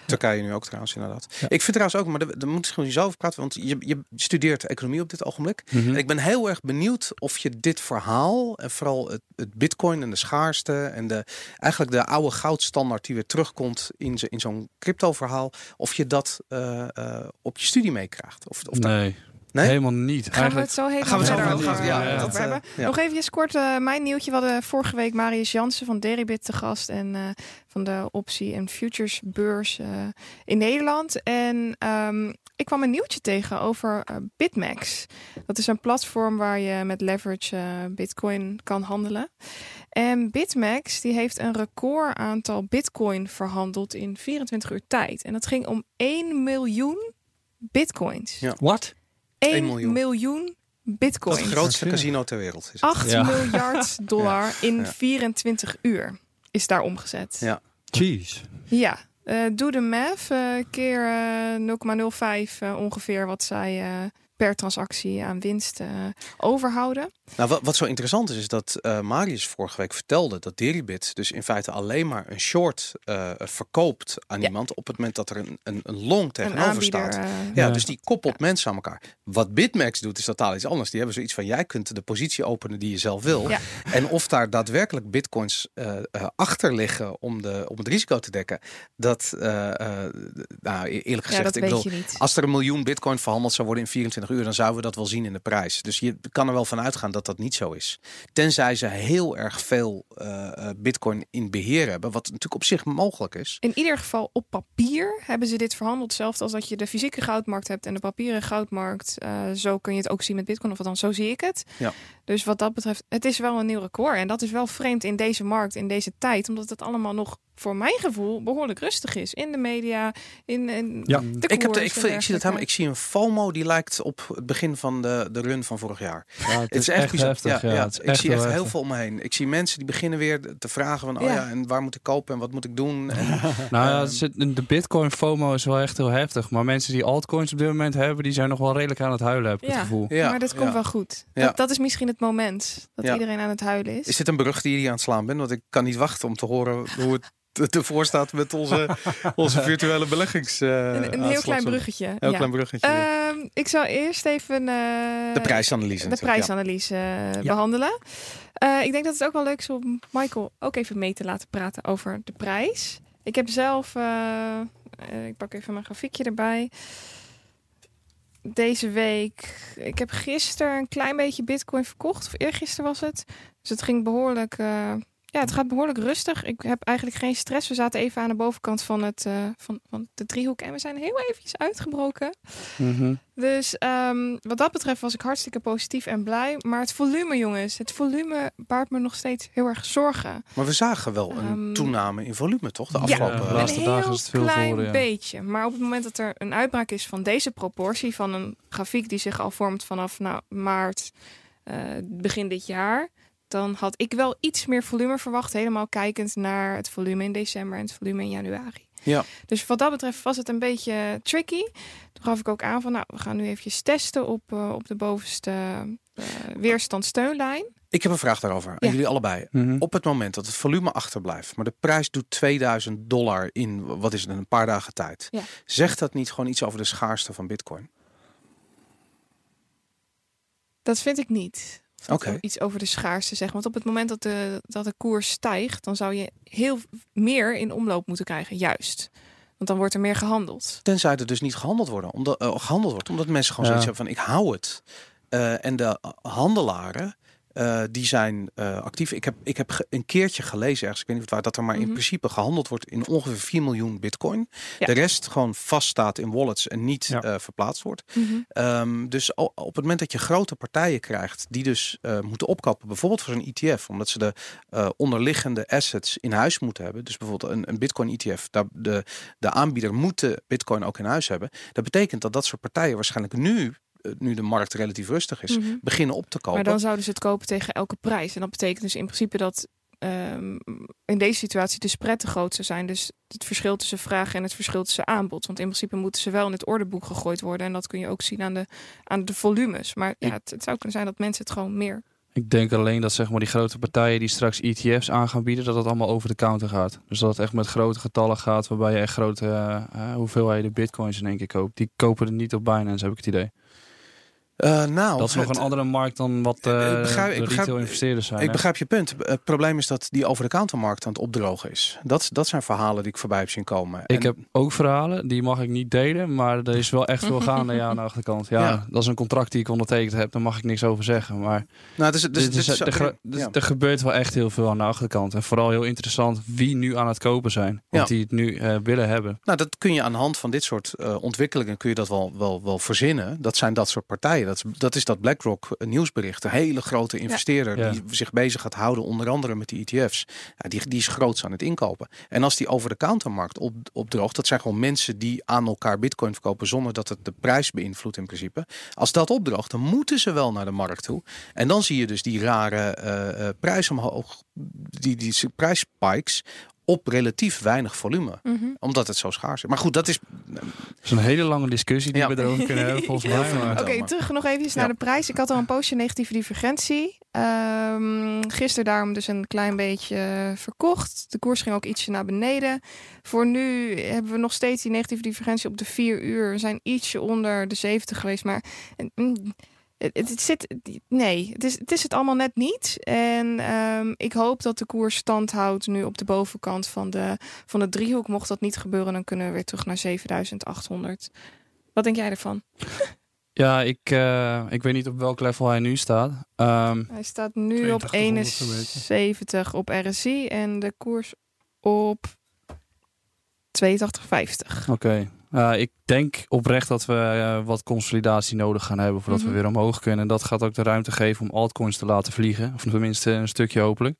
Turkije nu ook trouwens, inderdaad. Ja. Ik vind trouwens ook, maar daar moet ik gewoon zo over praten, want je, je studeert economie op dit ogenblik. Mhm. En ik ben heel erg benieuwd of je dit verhaal, en vooral het, het bitcoin en de schaarste en de, eigenlijk de oude goudstandaard die weer terugkomt in, in zo'n crypto verhaal, of je dat eh, eh, op je studie meekrijgt. Of, of daar- Nee. Helemaal niet. Gaan we het zo helemaal Gaan we zo verder over, gaan, ja, over dat, eh, hebben. ja. Nog even kort eh, mijn nieuwtje. We hadden vorige week Marius Jansen van Deribit te gast. En eh, van de optie- en futures beurs eh, in Nederland. En ehm, ik kwam een nieuwtje tegen over Bitmax. Dat is een platform waar je met leverage bitcoin kan handelen. En Bitmax die heeft een record aantal bitcoin verhandeld in 24 uur tijd. En dat ging om 1 miljoen bitcoins. Ja. Wat? 1 1 miljoen. miljoen is het grootste casino ter wereld. Is het. 8 Ja. miljard dollar in Ja. 24 uur is daar omgezet. Ja. Jeez. Ja, eh, doe de math. eh, keer eh, 0,05 eh, ongeveer wat zij eh, per transactie aan winst eh, overhouden. Nou, wat, wat zo interessant is, is dat eh, Marius vorige week vertelde dat Deribit dus in feite alleen maar een short eh, verkoopt aan Ja. iemand op het moment dat er een, een, een long Een tegenover aanbieder. staat. Ja, Ja. dus die koppelt mensen aan elkaar. Wat Bitmax doet is totaal iets anders. Die hebben zoiets van jij kunt de positie openen die je zelf wil. Ja. En of daar daadwerkelijk bitcoins eh, eh, achter liggen om, de, om het risico te dekken, dat, eh, eh, nou e- eerlijk ja, gezegd, dat ik weet bedoel, je niet. als er een miljoen bitcoin verhandeld zou worden in 24 uur, dan zouden we dat wel zien in de prijs. Dus je kan er wel van uitgaan dat dat niet zo is. Tenzij ze heel erg veel eh, eh, bitcoin in beheer hebben, wat natuurlijk op zich mogelijk is. In ieder geval op papier hebben ze dit verhandeld. Hetzelfde als dat je de fysieke goudmarkt hebt en de papieren goudmarkt. Eh, zo kun je het ook zien met bitcoin. Of althans, zo zie ik het. Ja. Dus wat dat betreft, het is wel een nieuw record. En dat is wel vreemd in deze markt, in deze tijd. Omdat het allemaal nog, voor mijn gevoel, behoorlijk rustig is. In de media, in, in Ja. de Ik, heb de, ik, zie dat helemaal. Ik zie een FOMO die lijkt op het begin van de, de run van vorig jaar. Ja, het Het is echt, bizar. heftig. Ja, Ja, ja, het is ik zie echt heel veel om me heen. Ik zie mensen die beginnen weer te vragen van, oh Ja. en waar moet ik kopen en wat moet ik doen? En, Nou zit- de Bitcoin FOMO is wel echt heel heftig. Maar mensen die altcoins op dit moment hebben, die zijn nog wel redelijk aan het huilen, heb ik Ja. het gevoel. ja, maar dat komt ja. wel goed. Ja. Dat, dat is misschien het moment dat Ja. iedereen aan het huilen is. Is dit een brug die je hier aan het slaan bent? Want ik kan niet wachten om te horen hoe het ervoor staat met onze, onze virtuele beleggings. eh, een, een heel klein bruggetje. Heel ja. klein bruggetje. Ehm, ik zal eerst even eh, de prijsanalyse. de ja. prijsanalyse eh, behandelen. Eh, ik denk dat het ook wel leuk is om Michael ook even mee te laten praten over de prijs. Ik heb zelf, ik pak even mijn grafiekje erbij. Deze week, ik heb gisteren een klein beetje bitcoin verkocht, of eergisteren was het. Dus het ging behoorlijk, eh, ja, het gaat behoorlijk rustig. Ik heb eigenlijk geen stress. We zaten even aan de bovenkant van, het, eh, van, van de driehoek en we zijn heel eventjes uitgebroken. Mhm. Dus ehm, wat dat betreft was ik hartstikke positief en blij. Maar het volume, jongens, het volume baart me nog steeds heel erg zorgen. Maar we zagen wel een Ehm, toename in volume, toch? De ja, afgelopen een laatste heel dagen is het veel klein geworden, ja. beetje. Maar op het moment dat er een uitbraak is van deze proportie, van een grafiek die zich al vormt vanaf nou, maart, eh, begin dit jaar, dan had ik wel iets meer volume verwacht. Helemaal kijkend naar het volume in december en het volume in januari. Ja. Dus wat dat betreft was het een beetje tricky. Toen gaf ik ook aan van, nou, we gaan nu eventjes testen op, eh, op de bovenste eh weerstandsteunlijn. Ik heb een vraag daarover. Ja. Aan jullie allebei. Mhm. Op het moment dat het volume achterblijft, maar de prijs doet 2000 dollar in, wat is het, een paar dagen tijd. Ja. Zegt dat niet gewoon iets over de schaarste van bitcoin? Dat vind ik niet. Iets over de schaarste zeggen. Want op het moment dat de, dat de koers stijgt, dan zou je heel meer in omloop moeten krijgen. Juist. Want dan wordt er meer gehandeld. Tenzij er dus niet gehandeld, worden, omdat, eh, gehandeld wordt, omdat mensen gewoon Ja. zoiets hebben van ik hou het. Eh, en de handelaren, eh, die zijn eh, actief. Ik heb, ik heb een keertje gelezen ergens, ik weet niet of het waar, dat er maar in Mhm. principe gehandeld wordt in ongeveer 4 miljoen bitcoin. Ja. De rest gewoon vaststaat in wallets en niet Ja. eh, verplaatst wordt. Ehm, dus op het moment dat je grote partijen krijgt die dus eh, moeten opkopen, bijvoorbeeld voor zo'n ETF, omdat ze de eh, onderliggende assets in huis moeten hebben. Dus bijvoorbeeld een, een Bitcoin ETF, daar de, de aanbieder moet de Bitcoin ook in huis hebben. Dat betekent dat dat soort partijen waarschijnlijk nu, nu de markt relatief rustig is, Mhm. beginnen op te kopen. Maar dan zouden ze het kopen tegen elke prijs. En dat betekent dus in principe dat ehm, in deze situatie de spread te groot zou zijn. Dus het verschil tussen vraag en het verschil tussen aanbod. Want in principe moeten ze wel in het orderboek gegooid worden. En dat kun je ook zien aan de, aan de volumes. Maar ja, het, het zou kunnen zijn dat mensen het gewoon meer Ik denk alleen dat zeg maar, die grote partijen die straks ETF's aan gaan bieden, dat het allemaal over de counter gaat. Dus dat het echt met grote getallen gaat, waarbij je echt grote eh, eh, hoeveelheden bitcoins in één keer koopt. Die kopen er niet op Binance, heb ik het idee. Eh, nou, dat is nog het- een andere markt dan wat Eh, eh ik begrijp- ik de begrijp- retail-investeerders zijn. Ik hè? begrijp je punt. Het probleem is dat die over-de-countermarkt aan het opdrogen is. Dat, dat zijn verhalen die ik voorbij heb zien komen. Ik En- heb ook verhalen, die mag ik niet delen, maar er is wel echt veel gaande ja, aan de achterkant. Ja, Ja. dat is een contract die ik ondertekend heb, daar mag ik niks over zeggen. Maar nou, dus, dus, er, ja. gebeurt wel echt heel veel aan de achterkant. En vooral heel interessant wie nu aan het kopen zijn. Ja. die het nu eh, willen hebben. Nou, dat kun je aan de hand van dit soort eh, ontwikkelingen kun je dat wel, wel, wel verzinnen. Dat zijn dat soort partijen. Dat is dat, is dat BlackRock eh, nieuwsbericht. Een hele grote investeerder Ja. die zich bezig gaat houden, onder andere met die ETF's. Ja, die, die is groots aan het inkopen. En als die over de countermarkt op, opdroogt, dat zijn gewoon mensen die aan elkaar bitcoin verkopen zonder dat het de prijs beïnvloedt in principe. Als dat opdroogt, dan moeten ze wel naar de markt toe. En dan zie je dus die rare eh prijs omhoog, die, die prijsspikes op relatief weinig volume Mhm. omdat het zo schaars is. Maar goed, dat is Dat is een hele lange discussie die Ja. we erover kunnen hebben volgens mij. Oké, terug nog even naar Ja. de prijs. Ik had al een poosje negatieve divergentie. Ehm gisteren daarom dus een klein beetje verkocht. De koers ging ook ietsje naar beneden. Voor nu hebben we nog steeds die negatieve divergentie op de 4 uur. We zijn ietsje onder de 70 geweest, maar mm, het, het zit. Nee, het is, het is het allemaal net niet. En ehm, ik hoop dat de koers stand houdt nu op de bovenkant van de, van de driehoek. Mocht dat niet gebeuren, dan kunnen we weer terug naar 7800. Wat denk jij ervan? Ja, ik, eh, ik weet niet op welk level hij nu staat. Ehm, Hij staat nu op 8200 zo'n beetje. 71 op RSI en de koers op 82,50. Oké. Uh, ik denk oprecht dat we uh, wat consolidatie nodig gaan hebben voordat Mhm. we weer omhoog kunnen. En dat gaat ook de ruimte geven om altcoins te laten vliegen. Of tenminste een stukje hopelijk.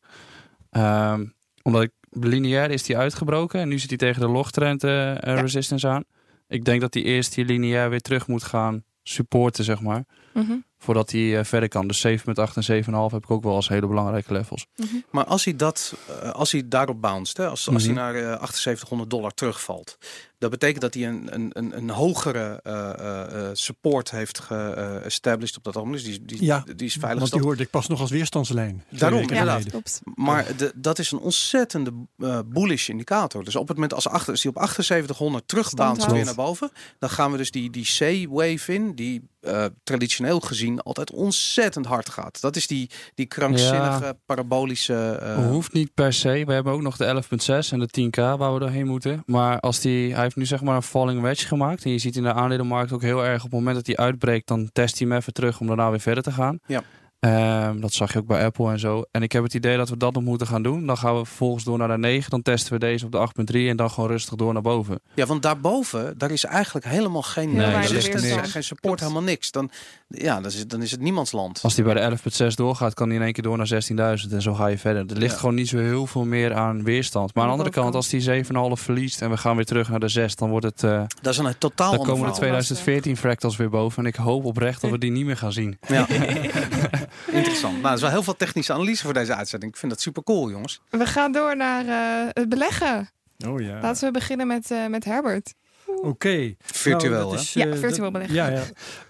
Um, omdat ik lineair is die uitgebroken en nu zit hij tegen de logtrend uh, ja. resistance aan. Ik denk dat hij eerst die lineair weer terug moet gaan supporten, zeg maar. Mm -hmm. Voordat hij uh, verder kan. Dus 7,8 en 7,5 heb ik ook wel als hele belangrijke levels. Mm -hmm. Maar als hij, dat, uh, als hij daarop bounced, hè, als, als mm -hmm. hij naar uh, 7800 dollar terugvalt. Dat betekent dat hij een, een, een, een hogere uh, support heeft geestablished op dat moment. Dus die, die, ja, die is veilig. Want die hoorde ik pas nog als weerstandslijn. Daarom, inderdaad. Klopt. Maar de, dat is een ontzettende uh, bullish indicator. Dus op het moment als, achter, als die op 7800 terugbounced weer naar boven, dan gaan we dus die, die C-wave in, die uh, traditioneel gezien altijd ontzettend hard gaat. Dat is die, die krankzinnige ja. parabolische. Uh... Hoeft niet per se. We hebben ook nog de 11.6 en de 10k waar we doorheen moeten. Maar als die, hij nu zeg maar een falling wedge gemaakt. En je ziet in de aandelenmarkt ook heel erg op het moment dat hij uitbreekt, dan test hij hem even terug om daarna weer verder te gaan. Ja. Um, dat zag je ook bij Apple en zo. En ik heb het idee dat we dat nog moeten gaan doen. Dan gaan we vervolgens door naar de 9. Dan testen we deze op de 8.3 en dan gewoon rustig door naar boven. Ja, want daarboven, daar is eigenlijk helemaal geen Nee, resistance, nee. geen support, helemaal niks. Dan, ja, dan is, het, dan is het niemands land. Als die bij de 11.6 doorgaat, kan hij in één keer door naar 16.000 en zo ga je verder. Er ligt Ja. gewoon niet zo heel veel meer aan weerstand. Maar aan de andere kant, als die 7,5 verliest en we gaan weer terug naar de 6, dan wordt het... Uh, dat is een totaal dan komen de verhaal. 2014 fractals weer boven. En ik hoop oprecht dat we die niet meer gaan zien. Ja. Interessant. Nou, er is wel heel veel technische analyse voor deze uitzending. Ik vind dat super cool, jongens. We gaan door naar uh, het beleggen. Oh ja. Laten we beginnen met, uh, met Herbert. Oké. Okay. Virtueel, nou, is, uh, Ja, virtueel beleggen. Ja, ja.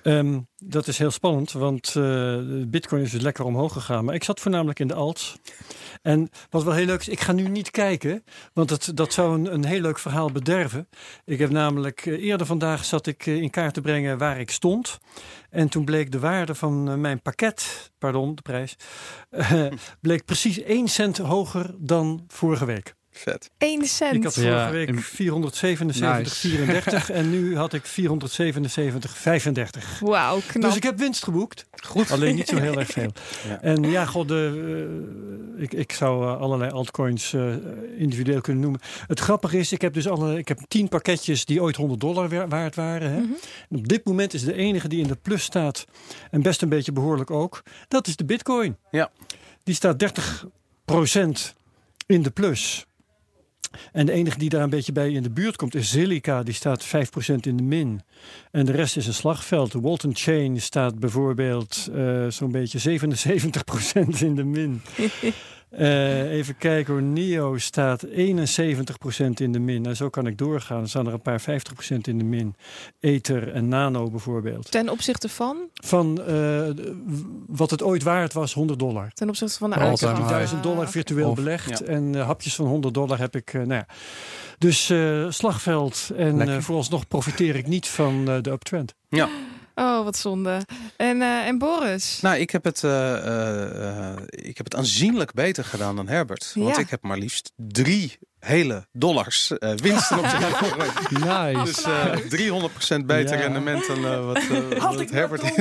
Um, dat is heel spannend, want uh, Bitcoin is dus lekker omhoog gegaan. Maar ik zat voornamelijk in de alts. En wat wel heel leuk is, ik ga nu niet kijken, want dat, dat zou een, een heel leuk verhaal bederven. Ik heb namelijk uh, eerder vandaag zat ik uh, in kaart te brengen waar ik stond. En toen bleek de waarde van uh, mijn pakket, pardon, de prijs, bleek precies 1 cent hoger dan vorige week. Vet. 1 cent. Ik had vorige Ja, week in- 477, Nice. 34 en nu had ik 477, 35. Wauw, knap. Dus ik heb winst geboekt. Goed. Alleen niet zo heel erg veel. Ja. En ja, god, de, uh, ik, ik zou uh, allerlei altcoins uh, individueel kunnen noemen. Het grappige is, ik heb dus alle, ik heb tien pakketjes die ooit 100 dollar waard waren. Hè? Mm -hmm. en op dit moment is de enige die in de plus staat, en best een beetje behoorlijk ook, dat is de bitcoin. Ja. Die staat 30% in de plus. En de enige die daar een beetje bij in de buurt komt is Zilliqa. Die staat 5% in de min. En de rest is een slagveld. Walton Chain staat bijvoorbeeld uh, zo'n beetje 77% in de min. uh, even kijken hoor. NIO staat 71% in de min. En zo kan ik doorgaan. Er staan er een paar 50% in de min. Ether en Nano bijvoorbeeld. Ten opzichte van? Van uh, wat het ooit waard was, 100 dollar. Ten opzichte van de high. 1000 dollar virtueel Of- belegd. ja. En uh, hapjes van 100 dollar heb ik. Uh, nou ja. Dus uh, slagveld. En uh, vooralsnog profiteer ik niet van uh, de uptrend. Ja. Oh, wat zonde. En, eh, en Boris? Nou, ik heb, het, eh, eh, ik heb het aanzienlijk beter gedaan dan Herbert. Want Ja. ik heb maar liefst drie hele dollars eh winst ten opzichte van vorige week. Nice. Dus eh 300% beter Ja. rendement dan eh, wat, eh, wat Herbert.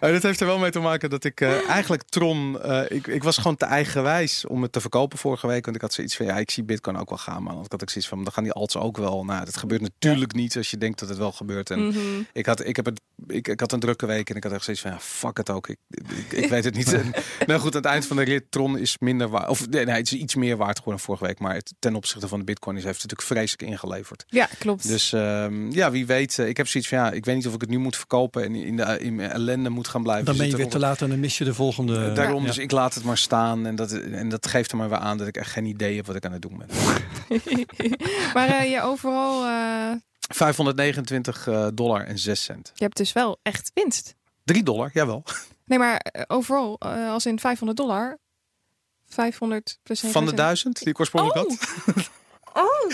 Eh, dit heeft er wel mee te maken dat ik eh, eigenlijk Tron... eh, ik, ik was gewoon te eigenwijs om het te verkopen vorige week. Want ik had zoiets van, ja, ik zie Bitcoin ook wel gaan. Maar ik had ook zoiets van, dan gaan die alts ook wel. Nou, dat gebeurt natuurlijk niet als je denkt dat het wel gebeurt. En Mhm. ik, had, ik, heb het, ik, ik had een drukke week en ik had echt zoiets van, ja, fuck het ook. Ik, ik, ik weet het niet. En, nou goed, aan het eind van de rit, Tron is minder waard. Of nee, nee, het is iets meer waard geworden vorige week. Maar het, ten opzichte van de Bitcoin is, heeft het natuurlijk vreselijk ingeleverd. Ja, klopt. Dus ehm, ja, wie weet. eh, ik heb zoiets van, ja, ik weet niet of ik het nu moet verkopen en in, de, in mijn ellende moet gaan blijven Dan ben je weer te laat en dan mis je de volgende. Eh, Daarom, Ja. dus ik laat het maar staan. En dat, en dat geeft er maar weer aan dat ik echt geen idee heb wat ik aan het doen ben. maar eh, je overal, eh, 529 eh, dollar en 6 cent. je hebt dus wel echt winst. 3 dollar, jawel. Nee, maar overal, als in 500 dollar. 500 plus Van de 1%. 1000 die ik oorspronkelijk Oh. had.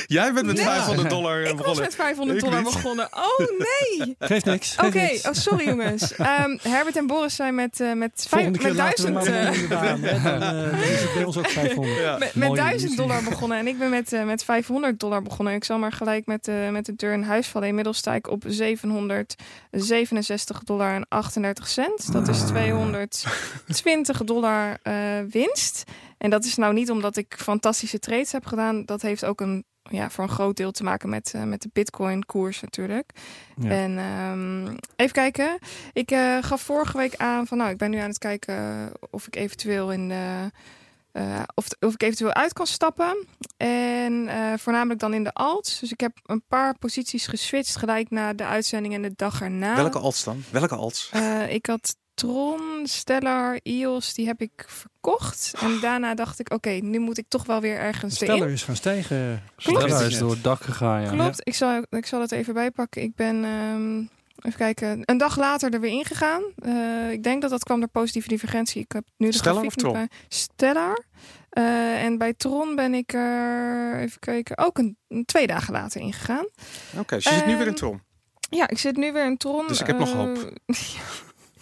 Jij bent met Nee. 500 dollar eh, ik was begonnen. met 500 Ik dollar niet. begonnen. Oh nee. Geeft niks. Oké, oh, sorry jongens. Ehm, Herbert en Boris zijn met, eh met, vijf, met laten we duizend, maar eh. Dan, eh, dan is het bij ons ook 500. Ja. met, met Mooie 1000 editie. dollar begonnen. En ik ben met, eh, met 500 dollar begonnen. Ik zal maar gelijk met, eh, met de deur in huis vallen. Inmiddels sta ik op 767 dollar en 38 cent. Dat is 220 dollar eh, winst. En dat is nou niet omdat ik fantastische trades heb gedaan. Dat heeft ook een, ja, voor een groot deel te maken met, eh, met de bitcoin koers natuurlijk. Ja. En ehm, even kijken. Ik eh, gaf vorige week aan van nou, ik ben nu aan het kijken of ik eventueel in de. eh, of, of ik eventueel uit kan stappen. En voornamelijk dan in de alts. Dus ik heb een paar posities geswitcht gelijk na de uitzending en de dag erna. Welke alts dan? Welke alts? Ik had Tron, Stellar, EOS, die heb ik verkocht. En daarna dacht ik, oké, nu moet ik toch wel weer ergens Steller erin. is gaan stijgen. Klopt. Stellar is door het dak gegaan, ja. Klopt, ik zal, ik zal het even bijpakken. Ik ben, ehm, even kijken, een dag later er weer ingegaan. Eh ik denk dat dat kwam door positieve divergentie. Ik heb nu de Stellar grafiek of Tron? bij. Stellar. Eh, en bij Tron ben ik er, even kijken, ook een, twee dagen later ingegaan. Oké, dus je zit nu weer in Ehm, Tron. Ja, ik zit nu weer in Tron. Dus ik heb nog Eh,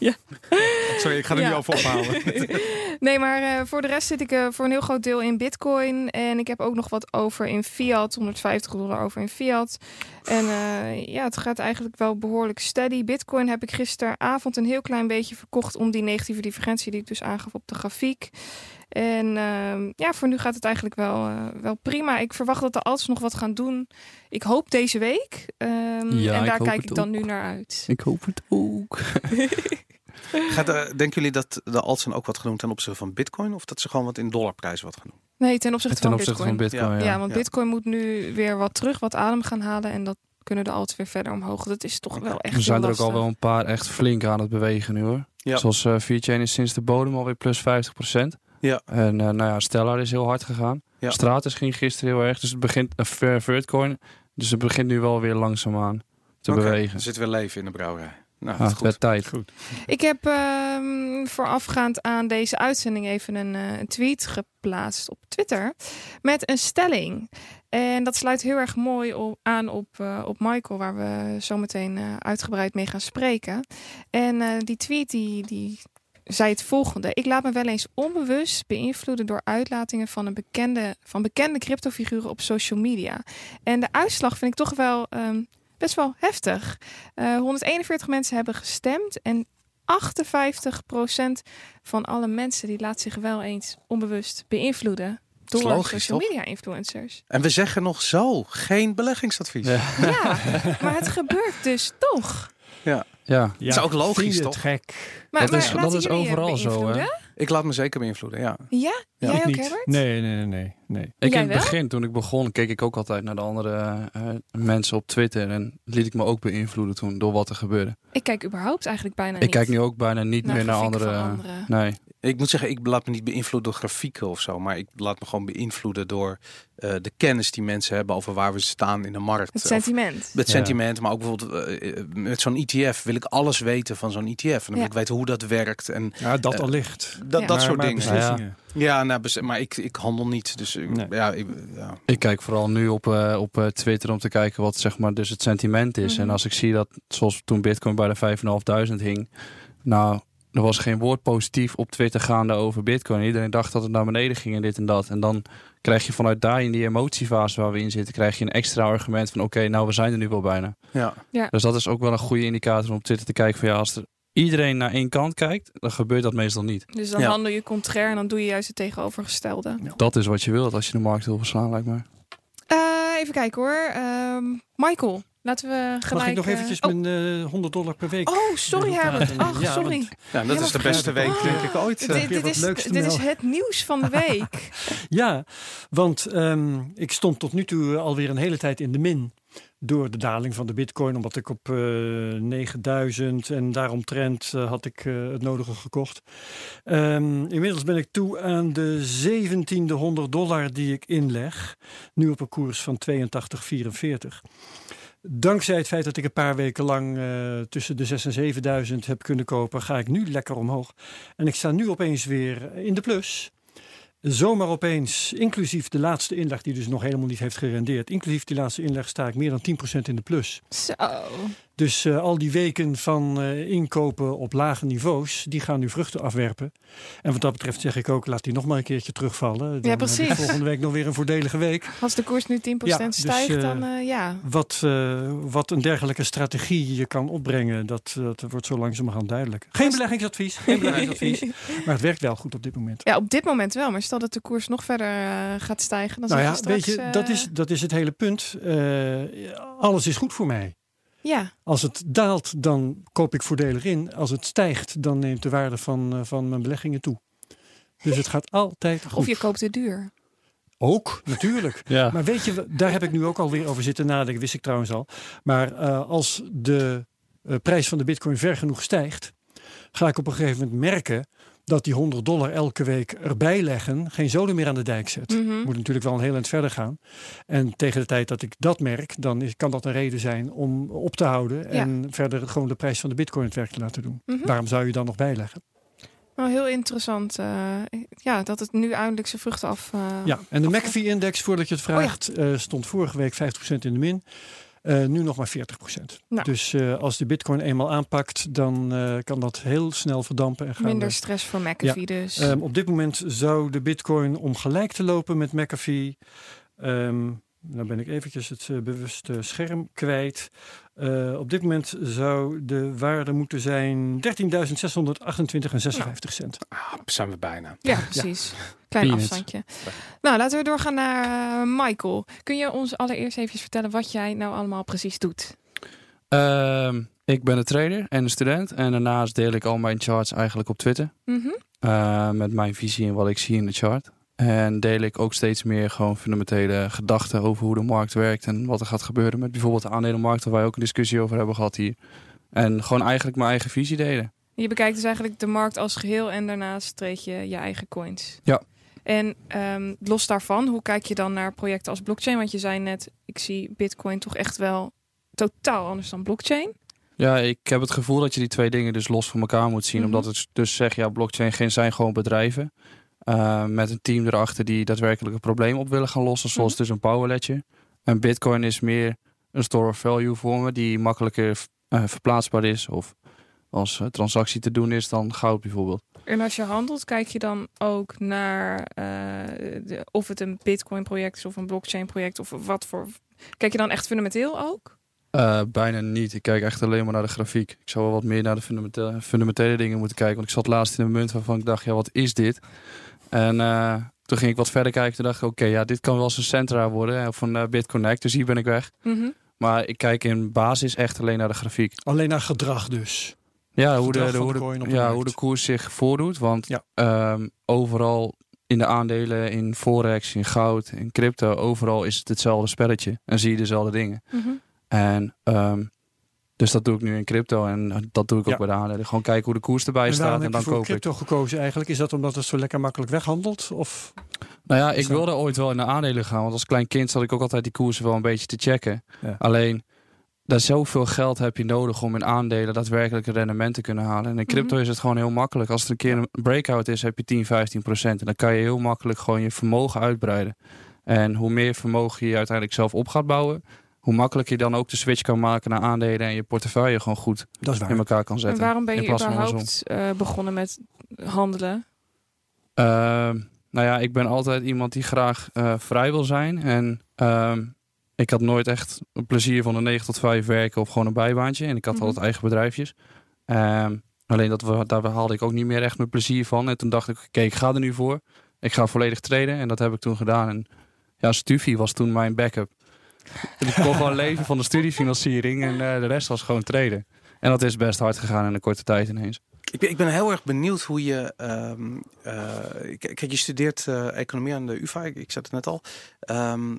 hoop. Sorry, ik ga er Ja. nu over ophouden. nee, maar eh, voor de rest zit ik eh, voor een heel groot deel in Bitcoin. En ik heb ook nog wat over in fiat. 150 dollar over in fiat. En eh, ja, het gaat eigenlijk wel behoorlijk steady. Bitcoin heb ik gisteravond een heel klein beetje verkocht om die negatieve divergentie die ik dus aangaf op de grafiek. En ehm, ja, voor nu gaat het eigenlijk wel, wel prima. Ik verwacht dat de alts nog wat gaan doen. Ik hoop deze week. Ja, en daar kijk ik dan ook. nu naar uit. Ik hoop het ook. Gaat, eh, denken jullie dat de alts dan ook wat doen ten opzichte van bitcoin? Of dat ze gewoon wat in dollarprijzen wat gaan doen? Nee, ten opzichte Ten van opzichte Bitcoin. van Bitcoin, Ja. ja. Ja, want Ja. Bitcoin moet nu weer wat terug, wat adem gaan halen. En dat kunnen de alts weer verder omhoog. Dat is toch wel echt Er zijn er ook al wel een paar echt flink aan het bewegen nu hoor. Ja. Zoals eh VeChain is sinds de bodem alweer plus 50%. Ja. En eh, nou ja, Stellar is heel hard gegaan. Ja. Stratus ging gisteren heel erg. Dus het begint, uh, Vertcoin. Dus het begint nu wel weer langzaamaan te Oké, bewegen. Er zit weer leven in de brouwerij. Nou, Ah, is het goed. werd tijd. Ik heb ehm, voorafgaand aan deze uitzending even een, eh, een tweet geplaatst op Twitter. Met een stelling. En dat sluit heel erg mooi op, aan op, eh, op Michael, waar we zo meteen eh, uitgebreid mee gaan spreken. En eh, die tweet die, die zei het volgende. Ik laat me wel eens onbewust beïnvloeden door uitlatingen van, een bekende, van bekende cryptofiguren op social media. En de uitslag vind ik toch wel ehm, best wel heftig. Eh, 141 mensen hebben gestemd en 58% van alle mensen die laat zich wel eens onbewust beïnvloeden door logisch, social toch? media influencers. En we zeggen nog zo, geen beleggingsadvies. Ja. Ja, maar het gebeurt dus toch. ja. Ja, is ook logisch, vind je het toch? gek? Maar, Dat maar is- dat is overal zo, hè? Ik laat me zeker beïnvloeden, ja. Ja? Ja, Jij ik ook, niet. Herbert? Nee, nee, nee, nee. nee. Ik Jij in het wel? begin, toen ik begon, keek ik ook altijd naar de andere eh, mensen op Twitter. En liet ik me ook beïnvloeden toen door wat er gebeurde. Ik kijk überhaupt eigenlijk bijna niet. Ik kijk nu ook bijna niet naar meer naar andere... van anderen. Nee. Ik moet zeggen, ik laat me niet beïnvloeden door grafieken of zo, maar ik laat me gewoon beïnvloeden door eh, de kennis die mensen hebben over waar we staan in de markt. Het Of sentiment. het Ja. sentiment, maar ook bijvoorbeeld eh, eh, met zo'n ETF wil ik alles weten van zo'n ETF. En dan wil ik weten hoe dat werkt en Ja, dat Eh, allicht. dat, Ja. dat Maar- soort maar dingen. beslissingen. Ja, nou, maar ik, ik handel niet. Dus Nee. ja, ik, ja. Ik kijk vooral nu op, eh, op Twitter om te kijken wat zeg maar dus het sentiment is. Mhm. En als ik zie dat, zoals toen Bitcoin bij de 5.500 hing, nou, er was geen woord positief op Twitter gaande over Bitcoin. Iedereen dacht dat het naar beneden ging en dit en dat. En dan krijg je vanuit daar in die emotiefase waar we in zitten, krijg je een extra argument van oké, nou we zijn er nu wel bijna. Ja. Dus dat is ook wel een goede indicator om op Twitter te kijken van ja, als er iedereen naar één kant kijkt, dan gebeurt dat meestal niet. Dus dan Ja. handel je contrair en dan doe je juist het tegenovergestelde. Dat is wat je wilt als je de markt wil verslaan, lijkt me. Eh, even kijken hoor. Ehm, Michael, laten we gelijk... Mag ik nog eh, eventjes oh, mijn eh, 100 dollar per week? oh, sorry Herbert. Ach, Ja, sorry. want- ja, dat Ja, is de beste week, Ah. denk ik, ooit. Dit, eh. dit, is, dit is het nieuws van de week. Ja, want ehm, ik stond tot nu toe alweer een hele tijd in de min. Door de daling van de bitcoin, omdat ik op eh 9000 en daaromtrent had ik het nodige gekocht. Ehm, inmiddels ben ik toe aan de 17e 100 dollar die ik inleg. Nu op een koers van 82,44. Dankzij het feit dat ik een paar weken lang eh, tussen de 6 en 7000 heb kunnen kopen, ga ik nu lekker omhoog. En ik sta nu opeens weer in de plus. Zomaar opeens, inclusief de laatste inleg, die dus nog helemaal niet heeft gerendeerd, inclusief die laatste inleg sta ik meer dan 10% in de plus. Zo. Dus eh, al die weken van eh, inkopen op lage niveaus, die gaan nu vruchten afwerpen. En wat dat betreft zeg ik ook, laat die nog maar een keertje terugvallen. Dan heb ik precies. volgende week nog weer een voordelige week. Als de koers nu 10% Ja, dus, stijgt, eh, dan eh, ja. Wat, eh, wat een dergelijke strategie je kan opbrengen, dat, dat wordt zo langzamerhand duidelijk. Geen beleggingsadvies, geen beleggingsadvies. Maar het werkt wel goed op dit moment. Ja, op dit moment wel. Maar stel dat de koers nog verder eh, gaat stijgen, dan nou ja, straks... weet je, eh, dat is, dat is het hele punt. Eh, alles is goed voor mij. Ja, Als het daalt, dan koop ik voordelig in. Als het stijgt, dan neemt de waarde van, eh, van mijn beleggingen toe. Dus het gaat altijd goed. of je koopt het duur. Ook, natuurlijk. Ja. Maar weet je, daar heb ik nu ook alweer over zitten nadenken. Wist ik trouwens al. Maar eh, als de eh, prijs van de bitcoin ver genoeg stijgt... ga ik op een gegeven moment merken... dat die 100 dollar elke week erbij leggen... geen zoden meer aan de dijk zet. Mhm. Moet natuurlijk wel een heel eind verder gaan. En tegen de tijd dat ik dat merk, dan is, kan dat een reden zijn om op te houden. En verder gewoon de prijs van de bitcoin het werk te laten doen. Mhm. Waarom zou je dan nog bijleggen? Nou, heel interessant. eh, ja, dat het nu eindelijk zijn vruchten af... eh, Ja, en de. McAfee-index, voordat je het Oh ja. vraagt, eh, stond vorige week 50% in de min. Eh, nu nog maar 40%. Nou. Dus eh, als de bitcoin eenmaal aanpakt, dan eh, kan dat heel snel verdampen. En gaan Minder we- stress voor McAfee dus. Ehm, op dit moment zou de bitcoin om gelijk te lopen met McAfee. Ehm nou ben ik eventjes het bewuste scherm kwijt. Eh, op dit moment zou de waarde moeten zijn 13.628 en 56 cent. Ah, zijn we bijna. ja, precies. Klein afstandje. Nou, laten we doorgaan naar eh, Michael. Kun je ons allereerst even vertellen wat jij nou allemaal precies doet? Ehm, ik ben een trader en een student. En daarnaast deel ik al mijn charts eigenlijk op Twitter. Mhm. eh, met mijn visie en wat ik zie in de chart. En deel ik ook steeds meer gewoon fundamentele gedachten over hoe de markt werkt. En wat er gaat gebeuren met bijvoorbeeld de aandelenmarkt. Waar wij ook een discussie over hebben gehad hier. En gewoon eigenlijk mijn eigen visie delen. Je bekijkt dus eigenlijk de markt als geheel en daarnaast treed je je eigen coins. Ja. En ehm, los daarvan, hoe kijk je dan naar projecten als blockchain? Want je zei net, ik zie Bitcoin toch echt wel totaal anders dan blockchain. Ja, ik heb het gevoel dat je die twee dingen dus los van elkaar moet zien. Mhm. Omdat het dus zeg, ja, blockchain geen zijn gewoon bedrijven. Eh, met een team erachter die daadwerkelijk een probleem op willen gaan lossen. Zoals dus een power ledger. En bitcoin is meer een store of value voor me. Die makkelijker eh, verplaatsbaar is. Of als eh, transactie te doen is dan goud bijvoorbeeld. En als je handelt, kijk je dan ook naar de- of het een Bitcoin project is of een blockchain project of wat voor. Kijk je dan echt fundamenteel ook? Bijna niet. Ik kijk echt alleen maar naar de grafiek. Ik zou wel wat meer naar de fundamentele, fundamentele dingen moeten kijken. Want ik zat laatst in een munt waarvan ik dacht, ja, wat is dit? En eh, toen ging ik wat verder kijken. Toen dacht ik, oké, ja, dit kan wel eens een Centra worden. hè, Of een uh, BitConnect. Dus hier ben ik weg. Mhm. Maar ik kijk in basis echt alleen naar de grafiek. Alleen naar gedrag dus. Ja, hoe de, hoe ja, markt. hoe de koers zich voordoet. Want Ja. ehm, overal in de aandelen, in Forex, in goud, in crypto, overal is het hetzelfde spelletje. En zie je dezelfde dingen. Mhm. En ehm, Dus dat doe ik nu in crypto en dat doe ik ook Ja. bij de aandelen. Gewoon kijken hoe de koers erbij En staat en dan koop ik. crypto gekozen eigenlijk? Is dat omdat het zo lekker makkelijk weghandelt? Of Nou ja, ik Zo. wilde ooit wel in de aandelen gaan. Want als klein kind zat ik ook altijd die koersen wel een beetje te checken. Ja. Alleen, daar zoveel geld heb je nodig om in aandelen daadwerkelijk een rendement te kunnen halen. En in crypto Mhm. is het gewoon heel makkelijk. Als er een keer een breakout is, heb je 10, 15 procent. En dan kan je heel makkelijk gewoon je vermogen uitbreiden. En hoe meer vermogen je uiteindelijk zelf op gaat bouwen, hoe makkelijker je dan ook de switch kan maken naar aandelen en je portefeuille gewoon goed dat is waar. in elkaar kan En zetten. waarom ben je überhaupt eh, begonnen met handelen? Ehm, nou ja, ik ben altijd iemand die graag eh, vrij wil zijn. En ehm, ik had nooit echt een plezier van een 9 tot 5 werken of gewoon een bijbaantje. En ik had Mhm. altijd eigen bedrijfjes. Ehm, alleen dat we, daar haalde ik ook niet meer echt mijn plezier van. En toen dacht ik, oké, ik ga er nu voor. Ik ga volledig treden. En dat heb ik toen gedaan. En ja, Stufie was toen mijn backup. En ik kon gewoon leven van de studiefinanciering. En eh, de rest was gewoon treden. En dat is best hard gegaan in een korte tijd ineens. Ik ben, ik ben heel erg benieuwd hoe je. ehm eh, kijk, je studeert eh, economie aan de UVA, ik, ik zei het net al. Ehm,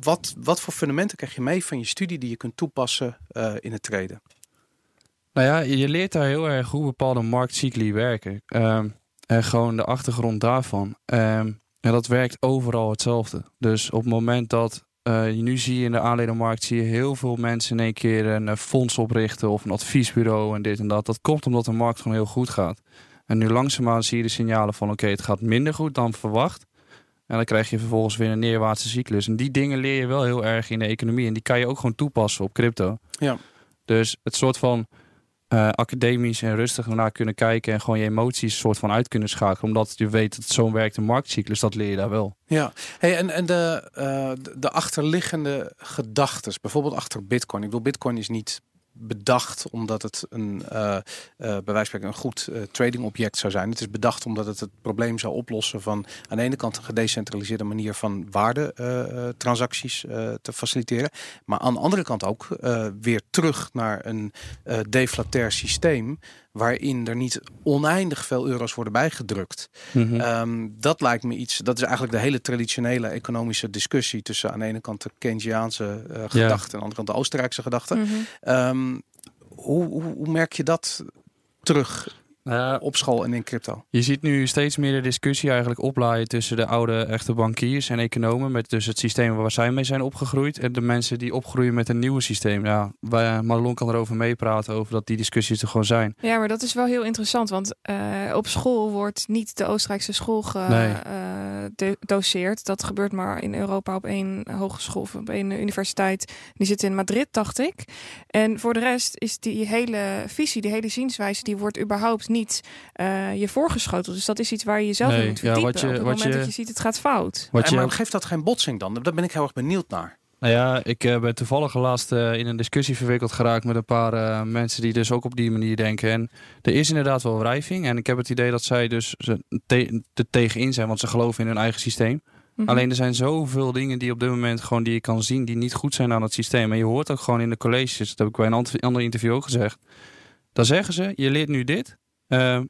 wat, wat voor fundamenten krijg je mee van je studie die je kunt toepassen in het treden? Nou ja, je leert daar heel erg hoe bepaalde marktcycli werken. Ehm, en gewoon de achtergrond daarvan. En dat werkt overal hetzelfde. Dus op het moment dat je nu zie je in de aanledenmarkt zie je heel veel mensen in één keer een eh, fonds oprichten of een adviesbureau en dit en dat. Dat komt omdat de markt gewoon heel goed gaat. En nu langzaamaan zie je de signalen van oké, het gaat minder goed dan verwacht. En dan krijg je vervolgens weer een neerwaartse cyclus. En die dingen leer je wel heel erg in de economie. En die kan je ook gewoon toepassen op crypto. Ja. Dus het soort van eh, academisch en rustig ernaar kunnen kijken. En gewoon je emoties soort van uit kunnen schakelen. Omdat je weet dat zo werkt een marktcyclus. Dat leer je daar wel. Ja, hey, en, en de, eh, de- de achterliggende gedachten, bijvoorbeeld achter Bitcoin. Ik bedoel, Bitcoin is niet bedacht omdat het een, eh, eh, bij een goed eh, tradingobject zou zijn. Het is bedacht omdat het het probleem zou oplossen van aan de ene kant een gedecentraliseerde manier van waardetransacties te faciliteren. Maar aan de andere kant ook weer terug naar een deflatair systeem waarin er niet oneindig veel euro's worden bijgedrukt. Mhm. Ehm, dat lijkt me iets, dat is eigenlijk de hele traditionele economische discussie tussen aan de ene kant de Keynesiaanse eh gedachte en aan de andere kant de Oostenrijkse gedachte. Hoe, hoe, hoe merk je dat terug Ja, op school en in crypto? Je ziet nu steeds meer de discussie eigenlijk oplaaien tussen de oude echte bankiers en economen. Met dus het systeem waar zij mee zijn opgegroeid. En de mensen die opgroeien met een nieuwe systeem. Ja, wij, Marlon kan erover meepraten over dat die discussies er gewoon zijn. Ja, maar dat is wel heel interessant, want eh, op school wordt niet de Oostenrijkse school Nee. gedoseerd. dat gebeurt maar in Europa op één hogeschool of op één universiteit. Die zit in Madrid, dacht ik. En voor de rest is die hele visie, die hele zienswijze, die wordt überhaupt niet eh, je voorgeschoteld. Dus dat is iets waar je jezelf Nee, in moet ja, verdiepen. wat je- op het wat moment je- dat je ziet het gaat fout. Wat en je maar geeft dat geen botsing dan? Daar ben ik heel erg benieuwd naar. Nou ja, ik eh, ben toevallig laatst eh, in een discussie verwikkeld geraakt met een paar eh, mensen die dus ook op die manier denken. En er is inderdaad wel wrijving. En ik heb het idee dat zij dus ze te, er tegenin zijn, want ze geloven in hun eigen systeem. Mhm. Alleen er zijn zoveel dingen die op dit moment gewoon die je kan zien die niet goed zijn aan het systeem. En je hoort ook gewoon in de colleges, dat heb ik bij een ander interview ook gezegd. Dan zeggen ze, je leert nu dit,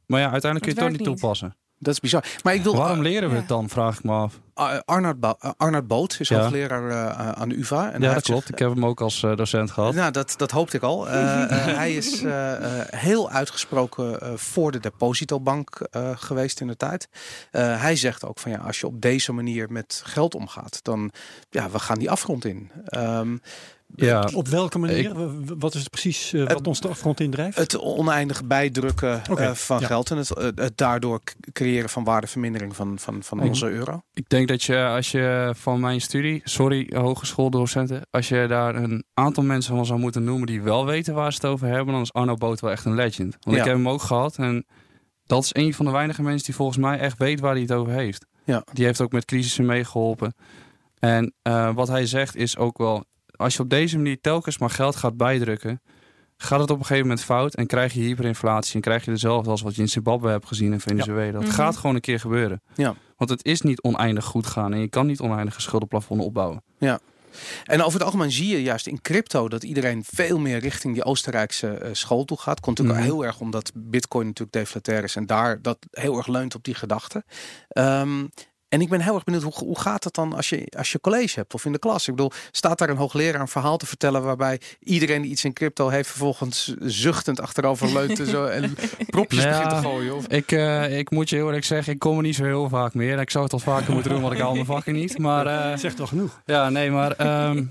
maar ja, uiteindelijk kun je het toch niet niet. toepassen. Dat is bizar. Maar ik wil. Waarom leren we ja. het dan, vraag ik me af. Arnoud, uh, Arnoud Boot is Ja. hoogleraar eh, aan de UvA. En ja, dat klopt. zich- Ik heb hem ook als eh, docent gehad. Nou, dat, dat hoopte ik al. Eh, eh, hij is eh, eh, heel uitgesproken eh, voor de depositobank eh, geweest in de tijd. Eh, hij zegt ook van ja, als je op deze manier met geld omgaat, dan ja, we gaan die afgrond in. Ehm, Ja, Op welke manier? Wat is het precies eh, wat Het- ons de afgrond indrijft? het oneindig bijdrukken eh, van ja. geld en het, eh, het daardoor creëren van waardevermindering van, van, van Ik- onze euro. Ik denk dat je als je van mijn studie, sorry hogeschooldocenten, als je daar een aantal mensen van zou moeten noemen die wel weten waar ze het over hebben, dan is Arno Boot wel echt een legend. Want Ja. ik heb hem ook gehad en dat is een van de weinige mensen die volgens mij echt weet waar hij het over heeft. Ja. Die heeft ook met crisissen meegeholpen. En eh, wat hij zegt is ook wel, als je op deze manier telkens maar geld gaat bijdrukken, gaat het op een gegeven moment fout en krijg je hyperinflatie en krijg je dezelfde als wat je in Zimbabwe hebt gezien en Venezuela. Dat Mhm. gaat gewoon een keer gebeuren. Ja. Want het is niet oneindig goed gaan en je kan niet oneindige schuldenplafonnen opbouwen. En over het algemeen zie je juist in crypto dat iedereen veel meer richting die Oostenrijkse eh, school toe gaat. Komt natuurlijk Mhm. heel erg omdat Bitcoin natuurlijk deflatair is en daar dat heel erg leunt op die gedachte. Ehm, En ik ben heel erg benieuwd, hoe, hoe gaat het dan als je, als je college hebt of in de klas? Ik bedoel, staat daar een hoogleraar een verhaal te vertellen waarbij iedereen die iets in crypto heeft vervolgens zuchtend achterover leunt en zo en propjes Nou ja, begint te gooien? Of? Ik, eh, ik moet je heel eerlijk zeggen, ik kom er niet zo heel vaak meer. Ik zou het al vaker moeten doen, want ik haal mijn vakken niet. Maar eh, Zegt wel genoeg. ja, nee, maar ehm,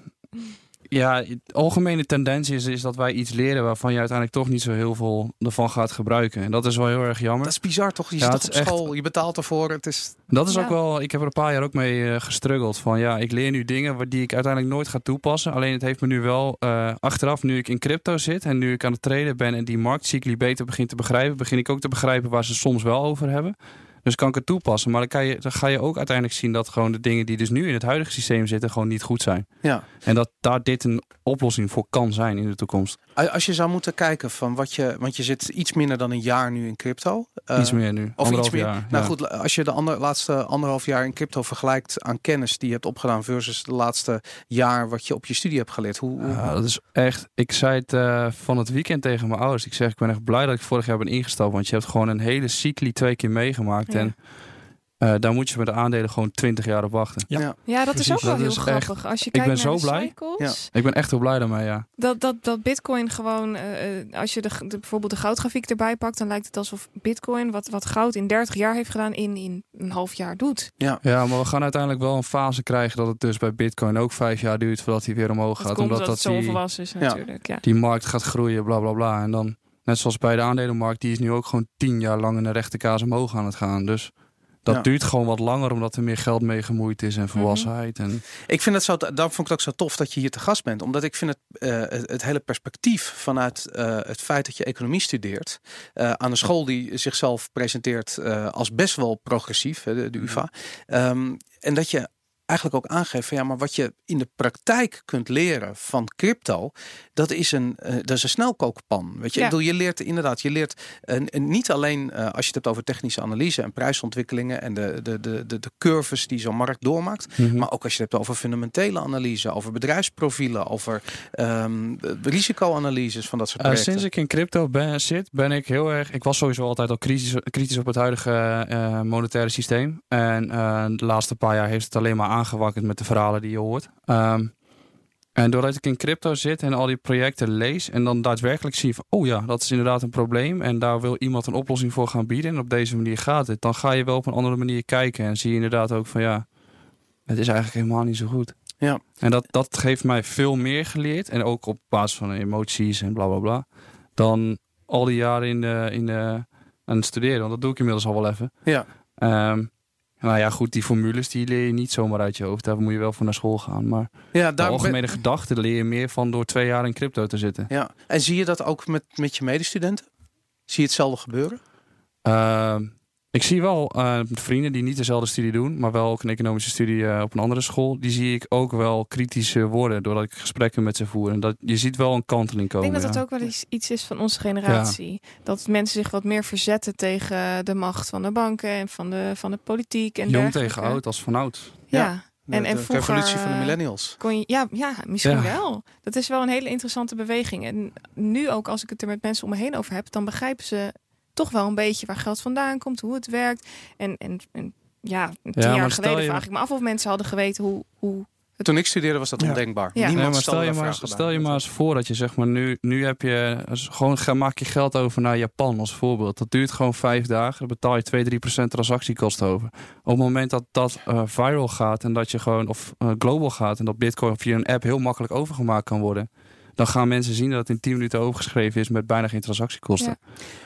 ja, de algemene tendens is, is dat wij iets leren waarvan je uiteindelijk toch niet zo heel veel ervan gaat gebruiken. En dat is wel heel erg jammer. Dat is bizar toch? Je Ja, zit toch op echt- school, je betaalt ervoor. Het is, Dat is Ja. ook wel, ik heb er een paar jaar ook mee eh, gestruggeld. Van ja, ik leer nu dingen waar- die ik uiteindelijk nooit ga toepassen. Alleen het heeft me nu wel eh, achteraf, nu ik in crypto zit en nu ik aan het traden ben en die marktcycli beter begin te begrijpen, begin ik ook te begrijpen waar ze soms wel over hebben. Dus kan ik het toepassen. Maar dan, kan je, dan ga je ook uiteindelijk zien dat gewoon de dingen die dus nu in het huidige systeem zitten, gewoon niet goed zijn. ja. En dat daar dit een oplossing voor kan zijn in de toekomst. Als je zou moeten kijken van wat je, want je zit iets minder dan een jaar nu in crypto. Eh, iets meer nu. Of iets meer. jaar. Nou ja. goed, als je de ander, laatste anderhalf jaar in crypto vergelijkt aan kennis die je hebt opgedaan versus de laatste jaar wat je op je studie hebt geleerd. Hoe, hoe- Ja, dat is echt. Ik zei het eh, van het weekend tegen mijn ouders. Ik zeg, ik ben echt blij dat ik vorig jaar ben ingestapt. Want je hebt gewoon een hele cycli twee keer meegemaakt. Ja. En eh, daar moet je met de aandelen gewoon 20 jaar op wachten. Ja. Ja. Ja, dat is ook wel dat heel echt- grappig. Als je ik kijkt ben naar zo de blij. cycles, Ik ben echt heel blij daarmee, ja. dat, dat, dat Bitcoin gewoon, eh, eh, als je de, de- bijvoorbeeld de goudgrafiek erbij pakt, dan lijkt het alsof Bitcoin, wat, wat goud in 30 jaar heeft gedaan, in, in een half jaar doet. Ja, maar we gaan uiteindelijk wel een fase krijgen dat het dus bij Bitcoin ook vijf jaar duurt voordat hij weer omhoog Dat gaat. komt omdat omdat het zo die, is natuurlijk. Ja. die markt gaat groeien, bla bla bla. En dan, net zoals bij de aandelenmarkt, die is nu ook gewoon tien jaar lang in de rechte kaas omhoog aan het gaan. Dus dat Ja. duurt gewoon wat langer omdat er meer geld mee gemoeid is en volwassenheid. En Ik vind het zo, daarom vond ik het ook zo tof dat je hier te gast bent. Omdat ik vind het, eh, het, hele perspectief vanuit eh, het feit dat je economie studeert. eh, aan een school die zichzelf presenteert als best wel progressief, de, de UvA. Ehm, en dat je eigenlijk ook aangeeft van ja, maar wat je in de praktijk kunt leren van crypto, dat is een, eh, dat is een snelkookpan. Weet je, Ja. ik bedoel, je leert inderdaad, je leert en niet alleen eh, als je het hebt over technische analyse en prijsontwikkelingen en de, de, de, de, de curves die zo'n markt doormaakt. Mhm. Maar ook als je het hebt over fundamentele analyse, over bedrijfsprofielen, over ehm, de risicoanalyses van dat soort Eh, projecten. sinds ik in crypto ben, zit, ben ik heel erg. Ik was sowieso altijd al kritisch, kritisch op het huidige eh, monetaire systeem. En eh, de laatste paar jaar heeft het alleen maar aangewakkerd met de verhalen die je hoort. Ehm, en doordat ik in crypto zit en al die projecten lees en dan daadwerkelijk zie van, oh ja, dat is inderdaad een probleem en daar wil iemand een oplossing voor gaan bieden en op deze manier gaat het, dan ga je wel op een andere manier kijken en zie je inderdaad ook van ja, het is eigenlijk helemaal niet zo goed. Ja. En dat, dat heeft mij veel meer geleerd. En ook op basis van emoties en bla bla bla. Dan al die jaren in de, in de, aan het studeren. Want dat doe ik inmiddels al wel even. Ja. Ehm, nou ja, goed, die formules die leer je niet zomaar uit je hoofd. Daar moet je wel voor naar school gaan. Maar Ja, de algemene gedachten leer je meer van door twee jaar in crypto te zitten. ja. En zie je dat ook met, met je medestudenten? Zie je hetzelfde gebeuren? Ehm, ik zie wel eh, vrienden die niet dezelfde studie doen, maar wel ook een economische studie eh, op een andere school. Die zie ik ook wel kritisch eh, worden doordat ik gesprekken met ze voer. En dat, je ziet wel een kanteling Ik komen. denk dat ja. dat ook wel iets, iets is van onze generatie. Dat mensen zich wat meer verzetten tegen de macht van de banken en van de, van de politiek. En Jong dergelijke. tegen oud als van oud. Ja. Ja. De, En- en de revolutie van de eh, millennials. Kon je, ja, ja, misschien Ja. wel. Dat is wel een hele interessante beweging. En nu ook als ik het er met mensen om me heen over heb, dan begrijpen ze toch wel een beetje waar geld vandaan komt, hoe het werkt. En, en, en ja, tien maar jaar geleden je- vraag ik me af of mensen hadden geweten hoe, hoe Toen ik studeerde was dat Ja. ondenkbaar. Ja. Niemand Nee, maar stelde stel je maar, stel je maar eens voor dat je zeg maar nu, nu heb je als- gewoon maak je geld over naar Japan als voorbeeld. Dat duurt gewoon vijf dagen. Dan betaal je 2, 3 procent transactiekosten over. Op het moment dat dat eh, viral gaat en dat je gewoon of eh, global gaat en dat Bitcoin via een app heel makkelijk overgemaakt kan worden. Dan gaan mensen zien dat het in 10 minuten overgeschreven is met bijna geen transactiekosten.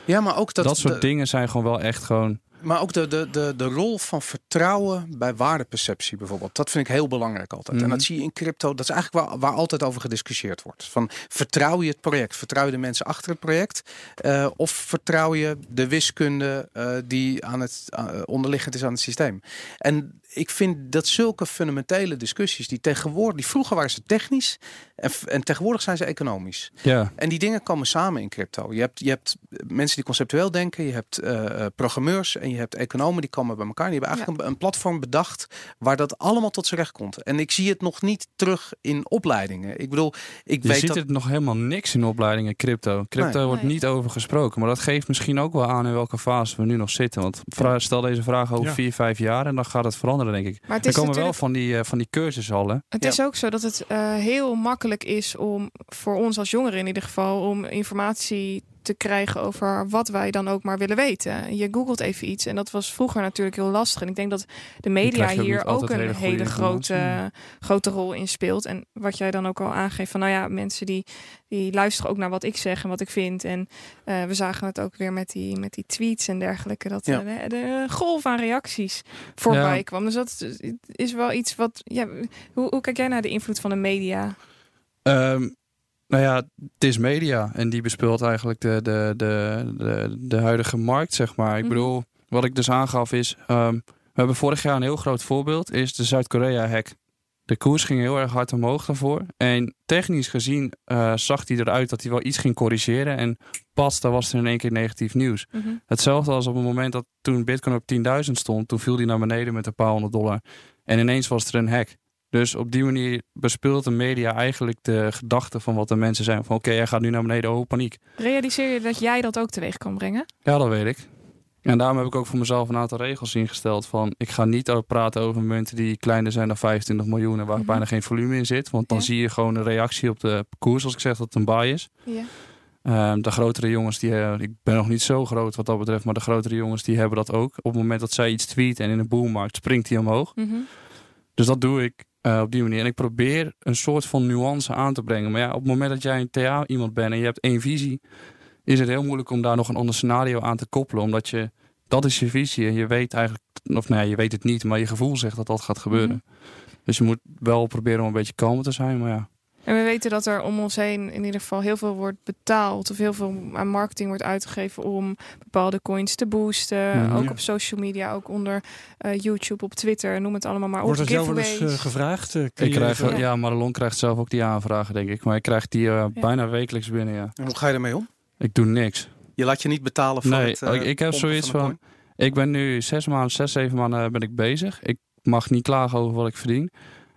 Ja, maar ook dat, Dat, soort de- dingen zijn gewoon wel echt gewoon. Maar ook de, de, de, de rol van vertrouwen bij waardeperceptie bijvoorbeeld. Dat vind ik heel belangrijk altijd. En Mhm. dat zie je in crypto. Dat is eigenlijk waar, waar altijd over gediscussieerd wordt. Van vertrouw je het project? Vertrouw je de mensen achter het project? Eh, of vertrouw je de wiskunde eh, die aan het, eh, onderliggend is aan het systeem? En ik vind dat zulke fundamentele discussies die tegenwoordig, die vroeger waren ze technisch en, en tegenwoordig zijn ze economisch. Ja, En die dingen komen samen in crypto. Je hebt, je hebt mensen die conceptueel denken, je hebt programmeurs en je hebt economen die komen bij elkaar. Die hebben eigenlijk een, een platform bedacht waar dat allemaal tot z'n recht komt. En ik zie het nog niet terug in opleidingen. Ik bedoel, ik Je weet ziet dat... het nog helemaal niks in opleidingen crypto. Crypto Nee. wordt Nee. niet over gesproken. Maar dat geeft misschien ook wel aan in welke fase we nu nog zitten. Want stel deze vraag over Ja. vier, vijf jaar en dan gaat het veranderen, denk ik. Maar het Er komen wel van die, eh, van die cursussen al, hè? Het Ja. is ook zo dat het eh, heel makkelijk is om, voor ons als jongeren in ieder geval, om informatie te krijgen over wat wij dan ook maar willen weten. Je googelt even iets en dat was vroeger natuurlijk heel lastig. En ik denk dat de media hier ook een hele grote, grote rol in speelt. En wat jij dan ook al aangeeft van, nou ja, mensen die, die luisteren ook naar wat ik zeg en wat ik vind. En eh, we zagen het ook weer met die, met die tweets en dergelijke. Dat Ja. eh, de, de golf aan reacties voorbij Ja. kwam. Dus dat is wel iets wat... Ja, hoe, hoe kijk jij naar de invloed van de media? Ehm, nou ja, het is media en die bespeelt eigenlijk de, de, de, de, de huidige markt, zeg maar. Ik Mhm. bedoel, wat ik dus aangaf is, ehm, we hebben vorig jaar een heel groot voorbeeld, is de Zuid-Korea-hack. De koers ging heel erg hard omhoog daarvoor. En technisch gezien eh, zag hij eruit dat hij wel iets ging corrigeren. En pas, daar was er in één keer negatief nieuws. Mhm. Hetzelfde als op het moment dat toen Bitcoin op 10.000 stond, toen viel die naar beneden met een paar honderd dollar. En ineens was er een hack. Dus op die manier bespeelt de media eigenlijk de gedachten van wat de mensen zijn. Van oké, hij gaat nu naar beneden, oh paniek. Realiseer je dat jij dat ook teweeg kan brengen? Ja, dat weet ik. En daarom heb ik ook voor mezelf een aantal regels ingesteld. Van ik ga niet over praten over munten die kleiner zijn dan 25 miljoen en waar Mhm. bijna geen volume in zit. Want dan Ja. zie je gewoon een reactie op de koers, als ik zeg dat het een buy is. Ja. Ehm, de grotere jongens, die, eh, ik ben nog niet zo groot wat dat betreft, maar de grotere jongens die hebben dat ook. Op het moment dat zij iets tweeten en in een boelmarkt springt die omhoog. Mhm. Dus dat doe ik eh, op die manier. En ik probeer een soort van nuance aan te brengen. Maar ja, op het moment dat jij een TA iemand bent en je hebt één visie, is het heel moeilijk om daar nog een ander scenario aan te koppelen. Omdat je, dat is je visie en je weet eigenlijk, of nou ja, je weet het niet, maar je gevoel zegt dat dat gaat gebeuren. Dus je moet wel proberen om een beetje kalmer te zijn, maar ja. En we weten dat er om ons heen in ieder geval heel veel wordt betaald of heel veel aan marketing wordt uitgegeven om bepaalde coins te boosten. Mhm. Ook Ja. op social media, ook onder eh, YouTube, op Twitter, noem het allemaal maar op. Wordt dat jou wel eens eh, gevraagd? Eh, Ik je krijg, even- ja. Marlon krijgt zelf ook die aanvragen, denk ik. Maar ik krijg die bijna wekelijks binnen, ja. En hoe ga je ermee om? Ik doe niks. Je laat je niet betalen voor Nee, het eh, ik- ik heb zoiets van- coin? Ik ben nu zes maanden, zes, zeven maanden ben ik bezig. Ik mag niet klagen over wat ik verdien.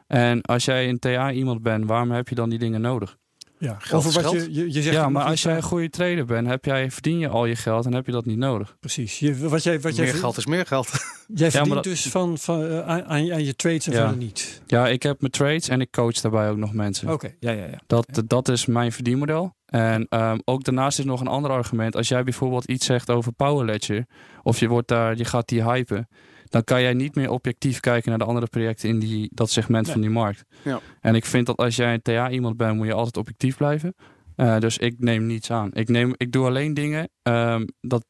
En als jij een TA iemand bent, waarom heb je dan die dingen nodig? ja. Geld Over is wat je, geld. je, je zegt, ja, maar als jij een goede trader bent, heb jij, verdien je al je geld en heb je dat niet nodig. Precies. Je, wat jij, wat jij, meer geld is meer geld. jij verdient dat- dus van, van, eh, aan, aan aan je trades en Ja. verder niet. Ja, ik heb mijn trades en ik coach daarbij ook nog mensen. Oké, ja, ja, ja. Dat, dat is mijn verdienmodel. En ehm, ook daarnaast is nog een ander argument. Als jij bijvoorbeeld iets zegt over Power Ledger, of je, wordt daar, je gaat die hypen, dan kan jij niet meer objectief kijken naar de andere projecten in die, dat segment Nee. van die markt. Ja. En ik vind dat als jij een TA iemand bent, moet je altijd objectief blijven. Eh, dus ik neem niets aan. Ik, neem, ik doe alleen dingen, ehm, dat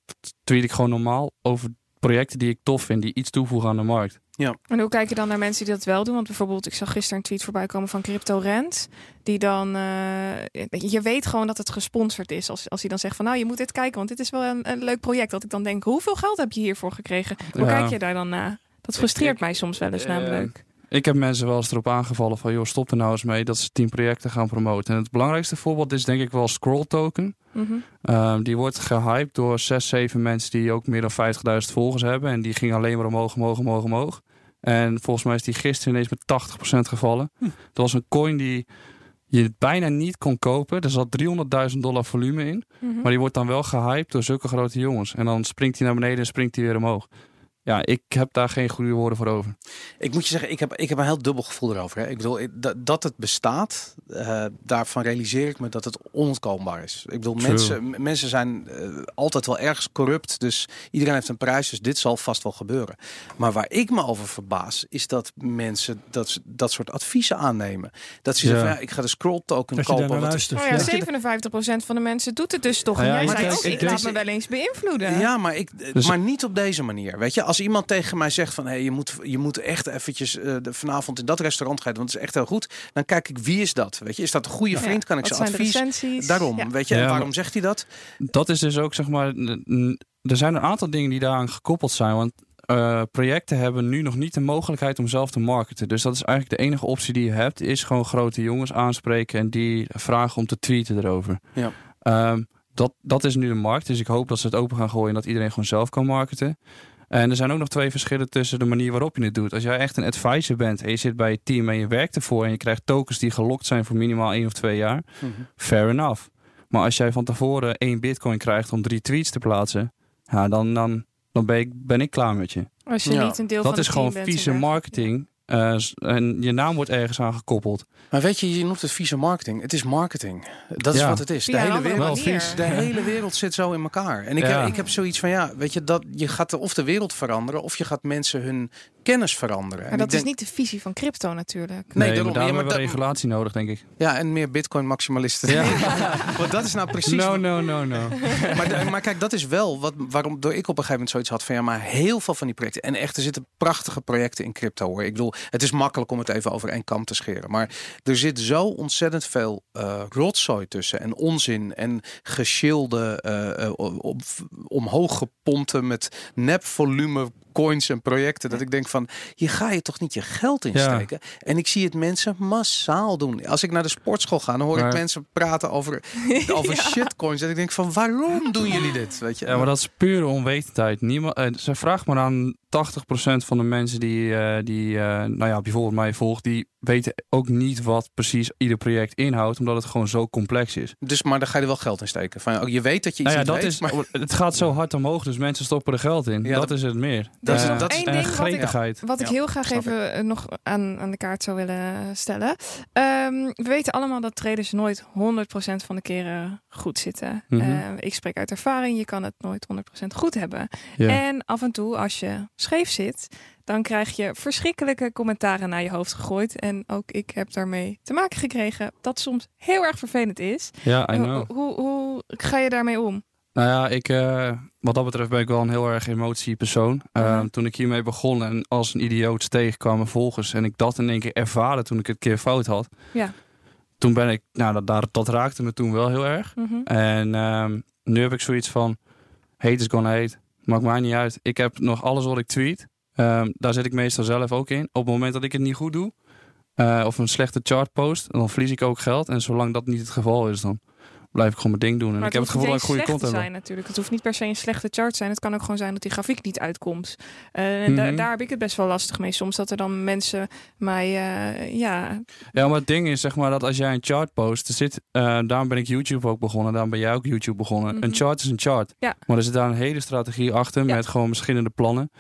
tweet ik gewoon normaal over projecten die ik tof vind, die iets toevoegen aan de markt. En hoe kijk je dan naar mensen die dat wel doen? Want bijvoorbeeld, ik zag gisteren een tweet voorbij komen van Crypto Rent. Die dan, eh, je weet gewoon dat het gesponsord is. Als, als hij dan zegt van, nou, je moet dit kijken, want dit is wel een, een leuk project. Dat ik dan denk, hoeveel geld heb je hiervoor gekregen? Hoe Ja. kijk je daar dan naar? Dat frustreert ik- mij soms wel eens eh, namelijk. Ik heb mensen wel eens erop aangevallen van, joh, stop er nou eens mee dat ze tien projecten gaan promoten. En het belangrijkste voorbeeld is denk ik wel Scroll Token. Mhm. Ehm, die wordt gehyped door zes, zeven mensen die ook meer dan 50.000 volgers hebben. En die ging alleen maar omhoog, omhoog, omhoog, omhoog. En volgens mij is die gisteren ineens met 80% gevallen. Hm. Dat was een coin die je bijna niet kon kopen. Er zat 300.000 dollar volume in. Mhm. Maar die wordt dan wel gehyped door zulke grote jongens. En dan springt hij naar beneden en springt hij weer omhoog. Ja, ik heb daar geen goede woorden voor over. Ik moet je zeggen, ik heb, ik heb een heel dubbel gevoel erover. Hè. Ik bedoel, dat, dat het bestaat, eh, daarvan realiseer ik me dat het onontkoombaar is. Ik bedoel, True. mensen, mensen zijn eh, altijd wel ergens corrupt. Dus iedereen heeft een prijs, dus dit zal vast wel gebeuren. Maar waar ik me over verbaas, is dat mensen dat, ze- dat soort adviezen aannemen. Dat ze Ja. zeggen, van, ja, ik ga de scroll token Dat kopen. naar wat- luistert. Nou ja, Ja. 57% van de mensen doet het dus toch. En ja, jij ik- zei ik- ook, ik- ik, ik- laat me wel eens beïnvloeden. Ja, maar, ik, Dus- maar niet op deze manier. Weet je, als iemand tegen mij zegt van hey, je, moet, je moet echt eventjes eh, de, vanavond in dat restaurant gaan, want het is echt heel goed. Dan kijk ik wie is dat? Weet je, is dat een goede Ja. vriend? Kan ik de advies? Daarom, Ja. weet je, Ja, en maar- waarom zegt hij dat? dat is dus ook, zeg maar, er zijn een aantal dingen die daaraan gekoppeld zijn. Want eh, projecten hebben nu nog niet de mogelijkheid om zelf te marketen. Dus dat is eigenlijk de enige optie die je hebt, is gewoon grote jongens aanspreken en die vragen om te tweeten erover. Ja. Ehm, dat, dat is nu de markt, dus ik hoop dat ze het open gaan gooien en dat iedereen gewoon zelf kan marketen. En er zijn ook nog twee verschillen tussen de manier waarop je het doet. Als jij echt een advisor bent en je zit bij je team en je werkt ervoor en je krijgt tokens die gelokt zijn voor minimaal één of twee jaar, Mhm. fair enough. Maar als jij van tevoren één bitcoin krijgt om drie tweets te plaatsen, ja, dan, dan, dan ben, ik, ben ik klaar met je. Als je Ja, niet een deel van Dat het is gewoon vieze marketing. Eh, en je naam wordt ergens aan gekoppeld. Maar weet je, je noemt het vieze marketing. Het is marketing. Dat is Ja. wat het is. De hele, wereld, de hele wereld zit zo in elkaar. En ik, Ja. heb, ik heb zoiets van, ja, weet je, dat je gaat of de wereld veranderen of je gaat mensen hun kennis veranderen. Maar En dat is denk, niet de visie van crypto natuurlijk. Nee, Nee, daarom. maar hebben we dat- regulatie nodig, denk ik. Ja, en meer bitcoin maximalisten. Ja. Want dat is nou precies No, no, no, no. Maar, de- maar kijk, dat is wel wat, waarom door ik op een gegeven moment zoiets had van ja, maar heel veel van die projecten. En echt, er zitten prachtige projecten in crypto hoor. Ik bedoel, het is makkelijk om het even over één kam te scheren. Maar er zit zo ontzettend veel eh, rotzooi tussen. En onzin. En geschilde, eh, eh, op, omhoog gepompte met nep volume coins en projecten. Dat ik denk van, hier ga je toch niet je geld in Ja. steken. En ik zie het mensen massaal doen. Als ik naar de sportschool ga, dan hoor ik mensen praten over, over shitcoins. Dat ik denk van, waarom doen jullie dit? Weet je? Ja, maar dat is pure onwetendheid. Niemand, eh, ze vraagt maar aan 80% van de mensen die, eh, die eh, nou ja, bijvoorbeeld mij volgt, die weten ook niet wat precies ieder project inhoudt, omdat het gewoon zo complex is. Dus, maar dan ga je er wel geld in steken. Van, oh, je weet dat je iets Nou ja, dat weet, is, maar het gaat zo hard omhoog, dus mensen stoppen er geld in. Ja, dat, dat- is het meer. Dat is Eh, nog dat is- één en ding wat ik, wat heel graag even eh, nog aan, aan de kaart zou willen stellen. Ehm, we weten allemaal dat traders nooit 100% van de keren goed zitten. Mhm. Eh, ik spreek uit ervaring, je kan het nooit 100% goed hebben. Ja. En af en toe, als je scheef zit, dan krijg je verschrikkelijke commentaren naar je hoofd gegooid. En ook ik heb daarmee te maken gekregen dat soms heel erg vervelend is. ja, I Hoe, know. hoe, hoe ga je daarmee om? Nou ja, ik, eh, wat dat betreft ben ik wel een heel erg emotiepersoon. Mhm. Toen ik hiermee begon en als een idioot tegenkwamen volgers en ik dat in één keer ervaren toen ik het keer fout had. Ja. Toen ben ik, nou dat, dat, dat raakte me toen wel heel erg. Mhm. En ehm, nu heb ik zoiets van, hate is gonna hate. Maakt mij niet uit. Ik heb nog alles wat ik tweet. Ehm, daar zit ik meestal zelf ook in. Op het moment dat ik het niet goed doe, eh, of een slechte chart post, dan verlies ik ook geld. En zolang dat niet het geval is, dan blijf ik gewoon mijn ding doen. En Maar ik heb het gevoel dat ik goede content zijn natuurlijk. Het hoeft niet per se een slechte chart te zijn. Het kan ook gewoon zijn dat die grafiek niet uitkomt. Eh, en da- Mhm. daar heb ik het best wel lastig mee. Soms dat er dan mensen mij, eh, ja, Ja, maar het ding is zeg maar dat als jij een chart post, er zit, eh, daarom ben ik YouTube ook begonnen, daarom ben jij ook YouTube begonnen. Mhm. Een chart is een chart. Ja. Maar er zit daar een hele strategie achter Ja. met gewoon verschillende plannen.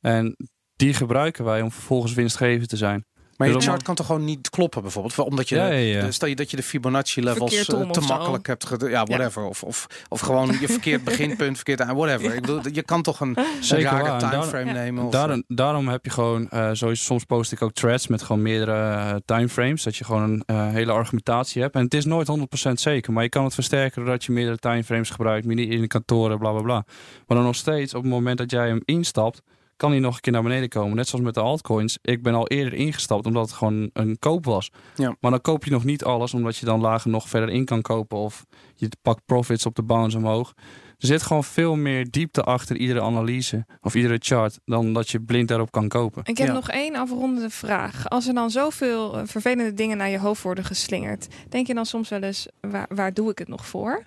En die gebruiken wij om vervolgens winstgevend te zijn. Maar je chart kan toch gewoon niet kloppen bijvoorbeeld? Omdat je, Ja, ja, ja. Dus stel je dat je de Fibonacci levels eh, te zo. makkelijk hebt gedaan. Ja, whatever. Of, of, of gewoon je verkeerd beginpunt, verkeerd aan, whatever. Ik bedoel, je kan toch een, Zeker rare timeframe nemen. Of, Daarom, daarom heb je gewoon, eh sowieso, soms post ik ook threads met gewoon meerdere eh, timeframes. Dat je gewoon een eh, hele argumentatie hebt. En het is nooit 100% zeker, maar je kan het versterken doordat je meerdere timeframes gebruikt, meerdere indicatoren, bla bla bla. Maar dan nog steeds, op het moment dat jij hem instapt, kan hij nog een keer naar beneden komen. Net zoals met de altcoins. Ik ben al eerder ingestapt omdat het gewoon een koop was. Ja. Maar dan koop je nog niet alles, omdat je dan lager nog verder in kan kopen. Of je pakt profits op de bounce omhoog. Er zit gewoon veel meer diepte achter iedere analyse of iedere chart dan dat je blind daarop kan kopen. Ik heb Ja. nog één afrondende vraag. Als er dan zoveel eh, vervelende dingen naar je hoofd worden geslingerd, denk je dan soms wel eens, waar, waar doe ik het nog voor?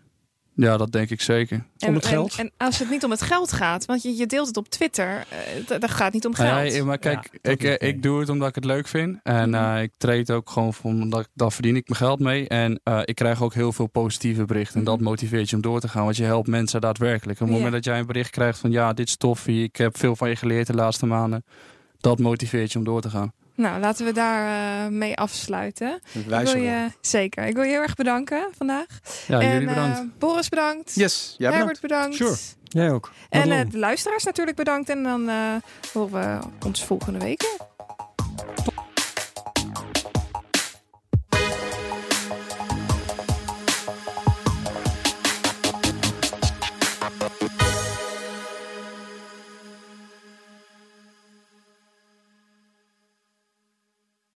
Ja, dat denk ik zeker. En, Om het en- geld? En, als het niet om het geld gaat, want je, je deelt het op Twitter, eh, d- dat gaat niet om geld. ja, maar kijk, Ja, ik, eh, ik nee. doe het omdat ik het leuk vind. En Mhm. eh, ik treed ook gewoon van, omdat ik, daar verdien ik mijn geld mee. En eh, ik krijg ook heel veel positieve berichten. En dat Mhm. motiveert je om door te gaan. Want je helpt mensen daadwerkelijk. Op het moment dat jij een bericht krijgt van ja, dit is toffie. Ik heb veel van je geleerd de laatste maanden. Dat motiveert je om door te gaan. Nou, laten we daar eh, mee afsluiten. Ik wil woorden. je, zeker. Ik wil je heel erg bedanken vandaag. Ja, en, jullie eh, bedankt. Boris bedankt. Yes, jij bedankt. Herbert bedankt. Sure. Jij ook. En eh, de luisteraars natuurlijk bedankt. En dan eh, horen we ons volgende week. weer.